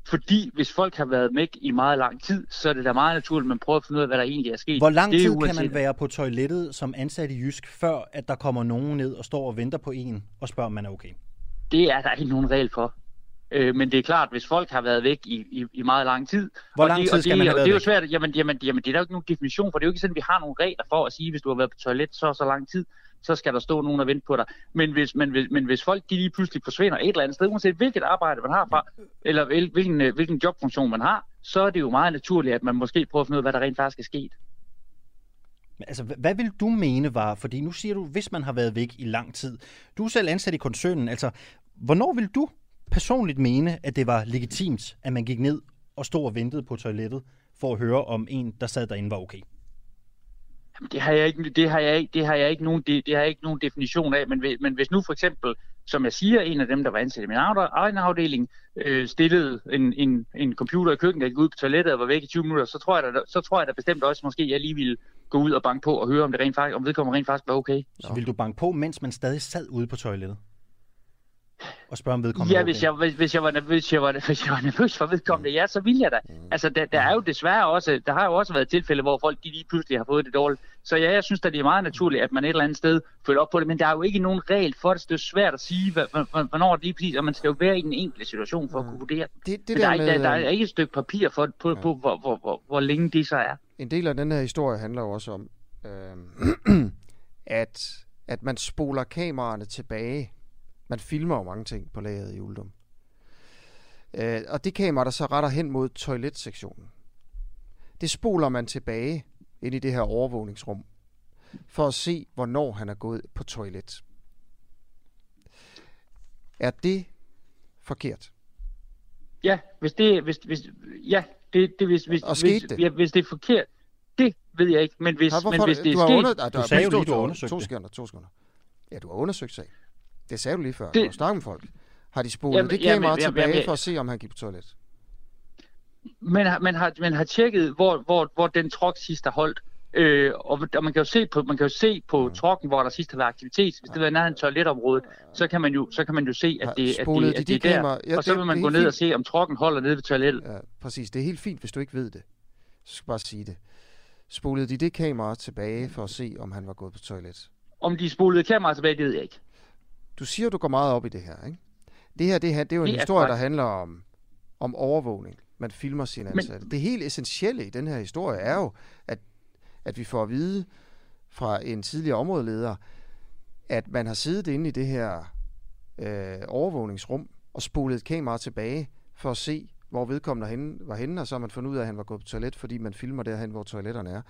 Fordi hvis folk har været væk i meget lang tid, så er det da meget naturligt, at man prøver at finde ud af, hvad der egentlig er sket. Hvor lang tid kan man være på toilettet som ansat i Jysk, før at der kommer nogen ned og står og venter på en og spørger, om man er okay? Det er der ikke nogen regel for. Øh, men det er klart, hvis folk har været væk i, i, i meget lang tid... Hvor og lang tid og skal det, man have og været det er jo svært, jamen, jamen, jamen, det er der jo ikke nogen definition for. Det er jo ikke sådan, at vi har nogle regler for at sige, hvis du har været på toilet så og så lang tid, så skal der stå nogen og vente på dig. Men hvis, men, hvis, men hvis folk de lige pludselig forsvinder et eller andet sted, uanset hvilket arbejde man har fra, eller hvil- hvilken, øh, hvilken jobfunktion man har, så er det jo meget naturligt, at man måske prøver at finde ud af, hvad der rent faktisk er sket. Altså, hva- hvad vil du mene var, fordi nu siger du, hvis man har været væk i lang tid. Du er selv ansat i koncernen, altså, hvornår vil du personligt mene, at det var legitimt, at man gik ned og stod og ventede på toilettet, for at høre, om en, der sad derinde, var okay? Jamen, det har jeg ikke, det har jeg ikke, det har jeg ikke nogen, det, det har jeg ikke nogen definition af, men, hvis- men hvis nu for eksempel, som jeg siger, en af dem, der var ansat i min egen egen afdeling, øh, stillede en, en, en computer i køkkenet, der gik ud på toilettet og var væk i 20 minutter, så tror jeg da, så tror jeg da bestemt også, måske jeg lige ville gå ud og banke på og høre, om det rent faktisk, om vedkommende rent faktisk var okay. Så vil du banke på, mens man stadig sad ude på toilettet? Og spørge om vedkommende Ja, hvis jeg, hvis, hvis, jeg var nervøs, hvis jeg var, hvis jeg var nervøs for vedkommende, ja, så ville jeg da. Altså, der, der er jo desværre også, der har jo også været tilfælde, hvor folk lige pludselig har fået det dårligt. Så ja, jeg synes da, det er meget naturligt, at man et eller andet sted følger op på det, men der er jo ikke nogen regel for det, så det er svært at sige, hvornår det lige præcis, og man skal jo være i den enkelte situation for at kunne vurdere. Det, det Men der, er der med, der, der er øh, ikke et stykke papir for, på, på, hvor, hvor, hvor, hvor længe det så er. en del af den her historie handler jo også om, øh, at, at man spoler kameraerne tilbage. Man filmer jo mange ting på lageret i Uldum. Øh, og det kamera, der så retter hen mod toiletsektionen, det spoler man tilbage ind i det her overvågningsrum, for at se, hvornår han er gået på toilet. Er det forkert? Ja, hvis det, hvis, hvis, ja, det, det hvis, hvis, Og skete hvis, det? Ja, hvis det er forkert, det ved jeg ikke, men hvis, hvorfor, men hvis det du er sket, under, nej, Du har- sagde jo to- lige, du har to- undersøgt To det. sekunder, to sekunder. Ja, du har undersøgt sagen. Det sagde du lige før. Det- har snakket med folk. Har de spolet Jamen, det kamera jamen, tilbage jamen, for at se, om han gik på toilet? man, har, man, har, man har tjekket, hvor, hvor, hvor den trok sidst har holdt. Øh, og, og man kan jo se på, man kan jo se på Mm. trokken, hvor der sidst har været aktivitet. Hvis det var nærheden af toiletområdet, så kan man jo, så kan man jo se, at det, at det, de at det er de der. kameraer? Ja, og så vil man er gå ned og fint. se, om trokken holder nede ved toilettet. Ja, præcis. Det er helt fint, hvis du ikke ved det. Så skal jeg bare sige det. Spolede de det kamera tilbage for at se, om han var gået på toilet? Om de spolede kameraet tilbage, det ved jeg ikke. Du siger, du går meget op i det her, ikke? Det her, det her det er jo en Det historie, der handler om, om overvågning. Man filmer sine Men- ansatte. Det helt essentielle i den her historie er jo, at, at vi får at vide fra en tidligere områdeleder, at man har siddet inde i det her øh, overvågningsrum og spolet et kamera tilbage for at se, hvor vedkommende henne, var henne, og så har man fundet ud af, at han var gået på toilet, fordi man filmer derhen, hvor toiletterne er.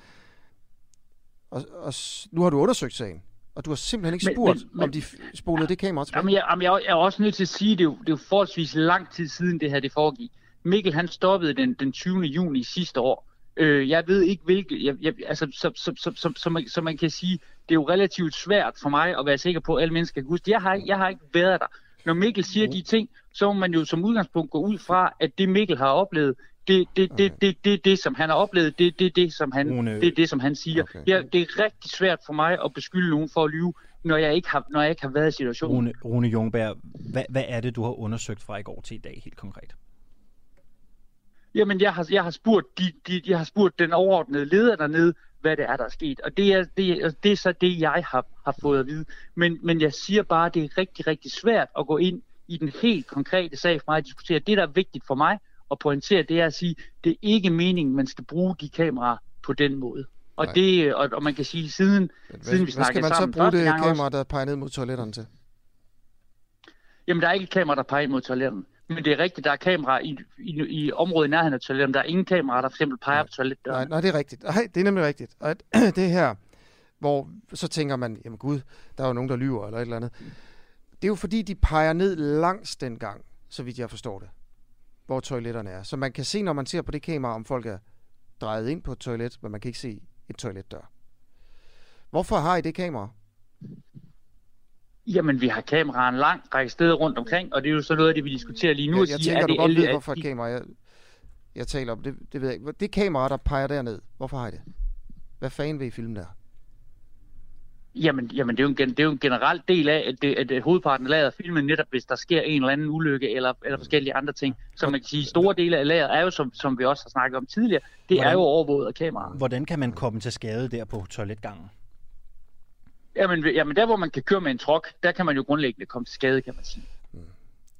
Og, og nu har du undersøgt sagen, og du har simpelthen ikke spurgt, men- men- om de spolede det kamera tilbage. Jamen, jeg, jamen, jeg, jeg er også nødt til at sige, at det er jo, det er jo forholdsvis lang tid siden det her det foregik. Mikkel han stoppede den, den 20. juni sidste år. Øh, jeg ved ikke hvilket, jeg, jeg, altså, så, så, så, så, så, man, så man kan sige, det er jo relativt svært for mig at være sikker på, at alle mennesker kan huske. Jeg har, jeg har ikke været der. Når Mikkel siger de ting, så må man jo som udgangspunkt gå ud fra, at det Mikkel har oplevet, det det, det, det, det, det, som han har oplevet, det det, det, som han, Rune- det, er det, som han siger. Okay. Ja, det er rigtig svært for mig at beskylde nogen for at lyve, når jeg ikke har, når jeg ikke har været i situationen. Rune, Rune Jungberg, hvad, hvad er det, du har undersøgt fra i går til i dag, helt konkret? Jamen, jeg har, jeg har, spurgt, de, de, jeg har spurgt den overordnede leder dernede, hvad det er, der er sket. Og det er, det, er, det er så det, jeg har, har fået at vide. Men, men jeg siger bare, at det er rigtig, rigtig svært at gå ind i den helt konkrete sag for mig at diskutere. Det, der er vigtigt for mig at pointere, det er at sige, det er ikke meningen, man skal bruge de kameraer på den måde. Og, Nej. det, og, og man kan sige, siden, Men siden hvad, vi hvad skal snakkede man så sammen bruge det kamera, også, der peger ned mod toiletterne til? Jamen, der er ikke et kamera, der peger ind mod toiletterne. Men det er rigtigt, der er kamera i, i, i området i nærheden af toiletterne. Der er ingen kamera, der for eksempel peger Nej. på toiletdøren. Nej, nej, det er rigtigt. Nej, det er nemlig rigtigt. Og det her, hvor så tænker man, jamen gud, der er jo nogen, der lyver eller et eller andet. Det er jo fordi, de peger ned langs den gang, så vidt jeg forstår det, hvor toiletterne er. Så man kan se, når man ser på det kamera, om folk er drejet ind på et toilet, men man kan ikke se et toiletdør. Hvorfor har I det kamera? Jamen, vi har kameraer en lang række steder rundt omkring, og det er jo så noget af det, vi diskuterer lige nu. At jeg sige, tænker, er du godt ved, hvorfor et kamera, jeg, jeg taler om. Det, det ved jeg ikke. Det kamera, der peger derned, hvorfor har I det? Hvad fanden vil I filme der? Jamen, jamen det, er jo en, det er jo en generel del af, at, det, at hovedparten af lageret filmen netop, hvis der sker en eller anden ulykke eller, eller forskellige andre ting. Så man kan sige, store dele af lageret er jo, som, som vi også har snakket om tidligere, det Hvordan- er jo overvåget af kameraer. Hvordan kan man komme til skade der på toiletgangen? Jamen, jamen, der hvor man kan køre med en truck, der kan man jo grundlæggende komme til skade, kan man sige.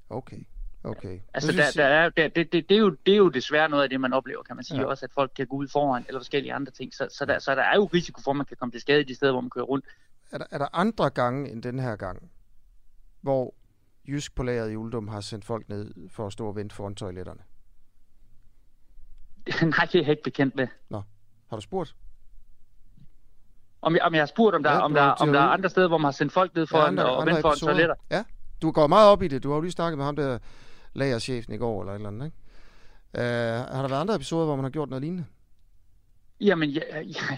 Okay, okay. Altså, der, der er, der, det, det, det, er jo, det er jo desværre noget af det, man oplever, kan man sige. Ja. Også at folk kan gå ud foran, eller forskellige andre ting. Så, så, der, så der er jo risiko for, at man kan komme til skade i de steder, hvor man kører rundt. Er der, er der andre gange end den her gang, hvor Jysk på lageret i Uldum har sendt folk ned for at stå og vente foran toiletterne? Nej, det er jeg ikke bekendt med. Har du spurgt? Om jeg, om jeg har spurgt, om der, Ja, om der, om de der er andre steder, hvor man har sendt folk ned foran ja, og vente foran toiletter. Ja, du går meget op i det. Du har jo lige snakket med ham der lagerchefen i går eller et eller andet, ikke? Uh, har der været andre episoder, hvor man har gjort noget lignende? Jamen, ja, ja,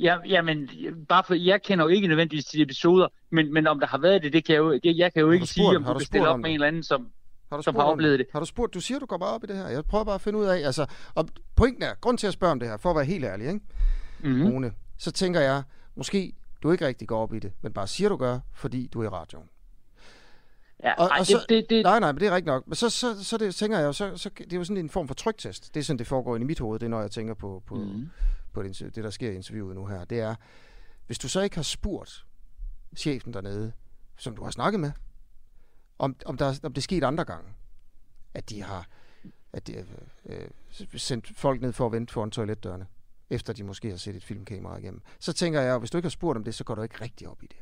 ja, jamen, bare for, jeg kender jo ikke nødvendigvis de episoder, men, men om der har været det, det kan jeg jo, det, jeg kan jo ikke spurgt- sige, om har du du stille op med en eller anden, som, Har du som har oplevet det. Har du spurgt? Du siger, du går bare op i det her. Jeg prøver bare at finde ud af, altså, og pointen er, grund til at spørge om det her, for at være helt ærlig, ikke? mm-hmm. Rune, så tænker jeg, måske du ikke rigtig går op i det, men bare siger, du gør, fordi du er i radioen. Ja, Og- ej, og så- det, det, det, Nej, nej, men det er rigtigt nok. Men så, så, så det, tænker jeg jo, så, så det er jo sådan en form for trygtest. Det er sådan, det foregår i mit hoved, det er, når jeg tænker på, på, mm. på det, det, der sker i interviewet nu her. Det er, hvis du så ikke har spurgt chefen dernede, som du har snakket med, om, om, der, om det er sket andre gange, at de har at de, øh, øh, sendt folk ned for at vente foran toiletdørene, efter de måske har set et filmkamera igennem. Så tænker jeg, hvis du ikke har spurgt om det, så går du ikke rigtig op i det.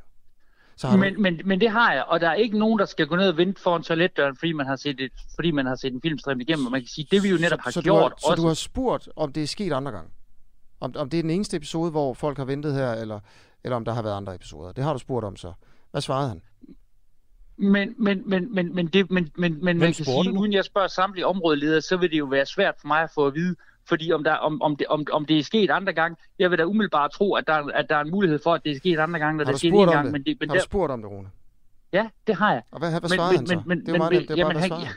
Så har du, men, men, men det har jeg, og der er ikke nogen, der skal gå ned og vente foran toiletdøren, fordi man har set, et, fordi man har set en filmstream igennem, og man kan sige, det vi jo netop har så, så gjort du har, Så du har spurgt, om det er sket andre gange? Om, om det er den eneste episode, hvor folk har ventet her, eller, eller om der har været andre episoder? Det har du spurgt om så. Hvad svarede han? Men, men, men, men, men, det, men, men, men man kan sige, du? uden jeg spørger samtlige områdeledere, så vil det jo være svært for mig at få at vide, fordi om, der, om, om, det, om, om det er sket andre gange, jeg vil da umiddelbart tro, at der, at der er en mulighed for, at det er sket andre gange, når det er sket en gang. det? Men det, men har der, du spurgt om det, Rune? ja, det har jeg. Og hvad, hvad Men- svarede men- han så? men- men- det er jo meget nemt, det er bare, hvad han?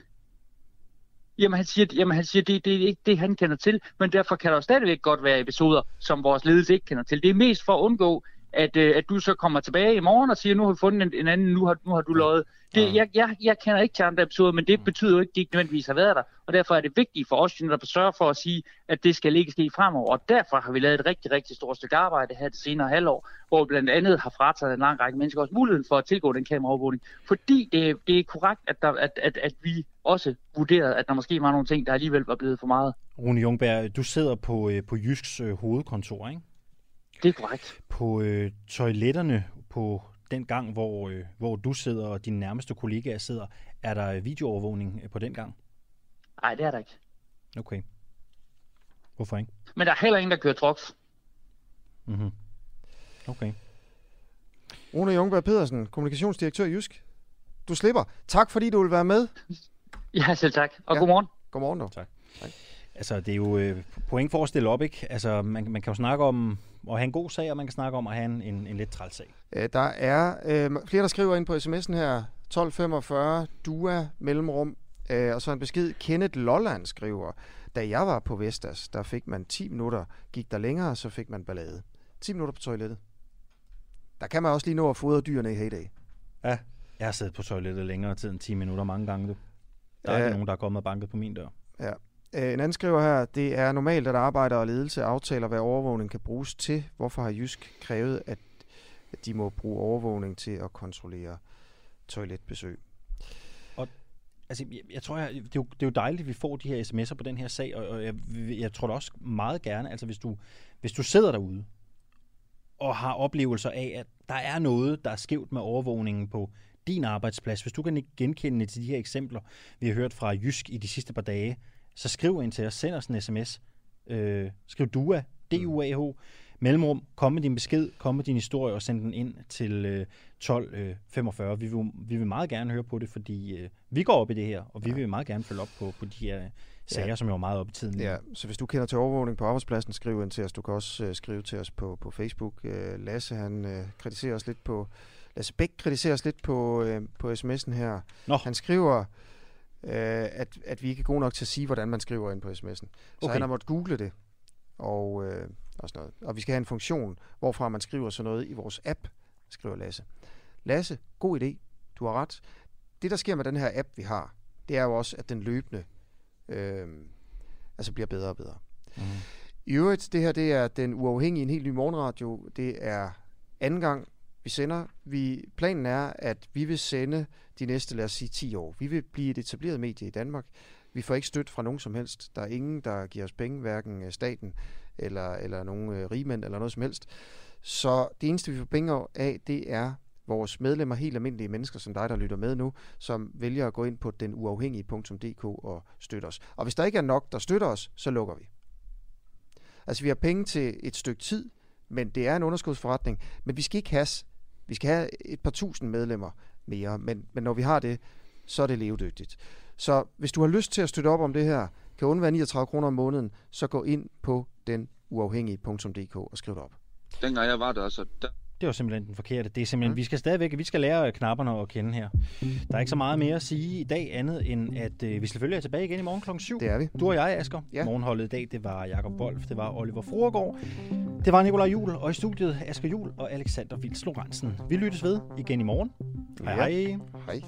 Jamen han siger, jamen, han siger det, det er ikke det, han kender til, men derfor kan der jo stadigvæk godt være episoder, som vores ledelse ikke kender til. Det er mest for at undgå, at, øh, at du så kommer tilbage i morgen og siger, nu har vi fundet en, en anden, nu har, nu har du løjet. Det, jeg, jeg, jeg kender ikke til andre episoder, men det betyder jo ikke, at de ikke nødvendigvis har været der. Og derfor er det vigtigt for os, at sørge for at sige, at det skal ikke ske fremover. Og derfor har vi lavet et rigtig, rigtig stort stykke arbejde her det senere halvår, hvor vi blandt andet har frataget en lang række mennesker også muligheden for at tilgå den kameraovervågning. Fordi det, det er korrekt, at, der, at, at, at vi også vurderede, at der måske var nogle ting, der alligevel var blevet for meget. Rune Jungberg, du sidder på, øh, på Jysks øh, hovedkontor, ikke? Det er korrekt. På øh, toiletterne på den gang, hvor, øh, hvor du sidder og dine nærmeste kollegaer sidder, er der videoovervågning øh, på den gang? Nej, det er der ikke. Okay. Hvorfor ikke? Men der er heller ingen, der kører trucks. Mm-hmm. Okay. Rune Jungberg Pedersen, kommunikationsdirektør i Jysk. Du slipper. Tak fordi du vil være med. Ja, selv tak. Og Ja. godmorgen. Godmorgen dog. Tak. Altså, det er jo øh, point for at stille op, ikke? Altså, man, man kan jo snakke om at have en god sag, og man kan snakke om at have en, en, en lidt træls sag. Øh, Der er øh, flere, der skriver ind på sms'en her. 1245, DUA, mellemrum. Øh, og så en besked. Kenneth Lolland skriver, da jeg var på Vestas, der fik man 10 minutter. Gik der længere, så fik man ballade. 10 minutter på toilettet. Der kan man også lige nå at fodre dyrene i heyday. Ja. Jeg har siddet på toilettet længere tid end 10 minutter mange gange. Du. Der er Ja. ikke nogen, der er kommet og banket på min dør. Ja. Øh, En anden skriver her, det er normalt, at arbejder og ledelse aftaler, hvad overvågning kan bruges til. Hvorfor har Jysk krævet, at de må bruge overvågning til at kontrollere toiletbesøg? Altså, jeg, jeg tror, jeg, det, er jo, det er jo dejligt, at vi får de her sms'er på den her sag, og, og jeg, jeg tror da også meget gerne, altså hvis du, hvis du sidder derude og har oplevelser af, at der er noget, der er skævt med overvågningen på din arbejdsplads, hvis du kan ikke genkende til de her eksempler, vi har hørt fra Jysk i de sidste par dage, så skriv ind til os, send os en sms, øh, skriv DUA, D-U-A-H, mellemrum, kom med din besked, kom med din historie og send den ind til øh, 1245. Vi vil, vi vil meget gerne høre på det, fordi øh, vi går op i det her, og vi vil meget gerne følge op på, på de her sager, Ja. som jo er meget op i tiden. Ja, så hvis du kender til overvågning på arbejdspladsen, skriv ind til os. Du kan også øh, skrive til os på, på Facebook. Øh, Lasse, han øh, kritiserer os lidt på... Lasse Bæk kritiserer os lidt på, øh, på sms'en her. Nå. Han skriver, øh, at, at vi ikke er gode nok til at sige, hvordan man skriver ind på sms'en. Så Okay. han har måttet google det. Og, øh, og sådan noget. Og vi skal have en funktion, hvorfra man skriver sådan noget i vores app, skriver Lasse. Lasse, god idé. Du har ret. Det, der sker med den her app, vi har, det er jo også, at den løbende øh, altså bliver bedre og bedre. Mhm. I øvrigt, det her det er den uafhængige en helt ny morgenradio. Det er anden gang, vi sender. Vi, planen er, at vi vil sende de næste, lad os sige, 10 år. Vi vil blive et etableret medie i Danmark. Vi får ikke støtte fra nogen som helst. Der er ingen, der giver os penge, hverken øh, staten eller, eller nogen øh, rigmænd eller noget som helst. Så det eneste, vi får penge af, det er vores medlemmer, helt almindelige mennesker som dig, der lytter med nu, som vælger at gå ind på denuafhængige.dk og støtte os. Og hvis der ikke er nok, der støtter os, så lukker vi. Altså, vi har penge til et stykke tid, men det er en underskudsforretning. Men vi skal ikke have, vi skal have et par tusind medlemmer mere, men, men når vi har det, så er det levedygtigt. Så hvis du har lyst til at støtte op om det her, kan undvære 39 kroner om måneden, så gå ind på den uafhængig.dk og skriv det op. Dengang jeg var der, så der, det var simpelthen den forkerte. Det er simpelthen, mm. vi skal stadigvæk, vi skal lære knapperne at kende her. Der er ikke så meget mere at sige i dag andet, end at øh, vi selvfølgelig er tilbage igen i morgen kl. 7. Det er vi. Du og jeg, Asger. Ja. Morgenholdet i dag, det var Jakob Wolf, det var Oliver Fruergaard, det var Nikolaj Jul, og i studiet Asger Jul og Alexander Vils Lorentzen. Vi lyttes ved igen i morgen. Hej Ja. hej. Hej.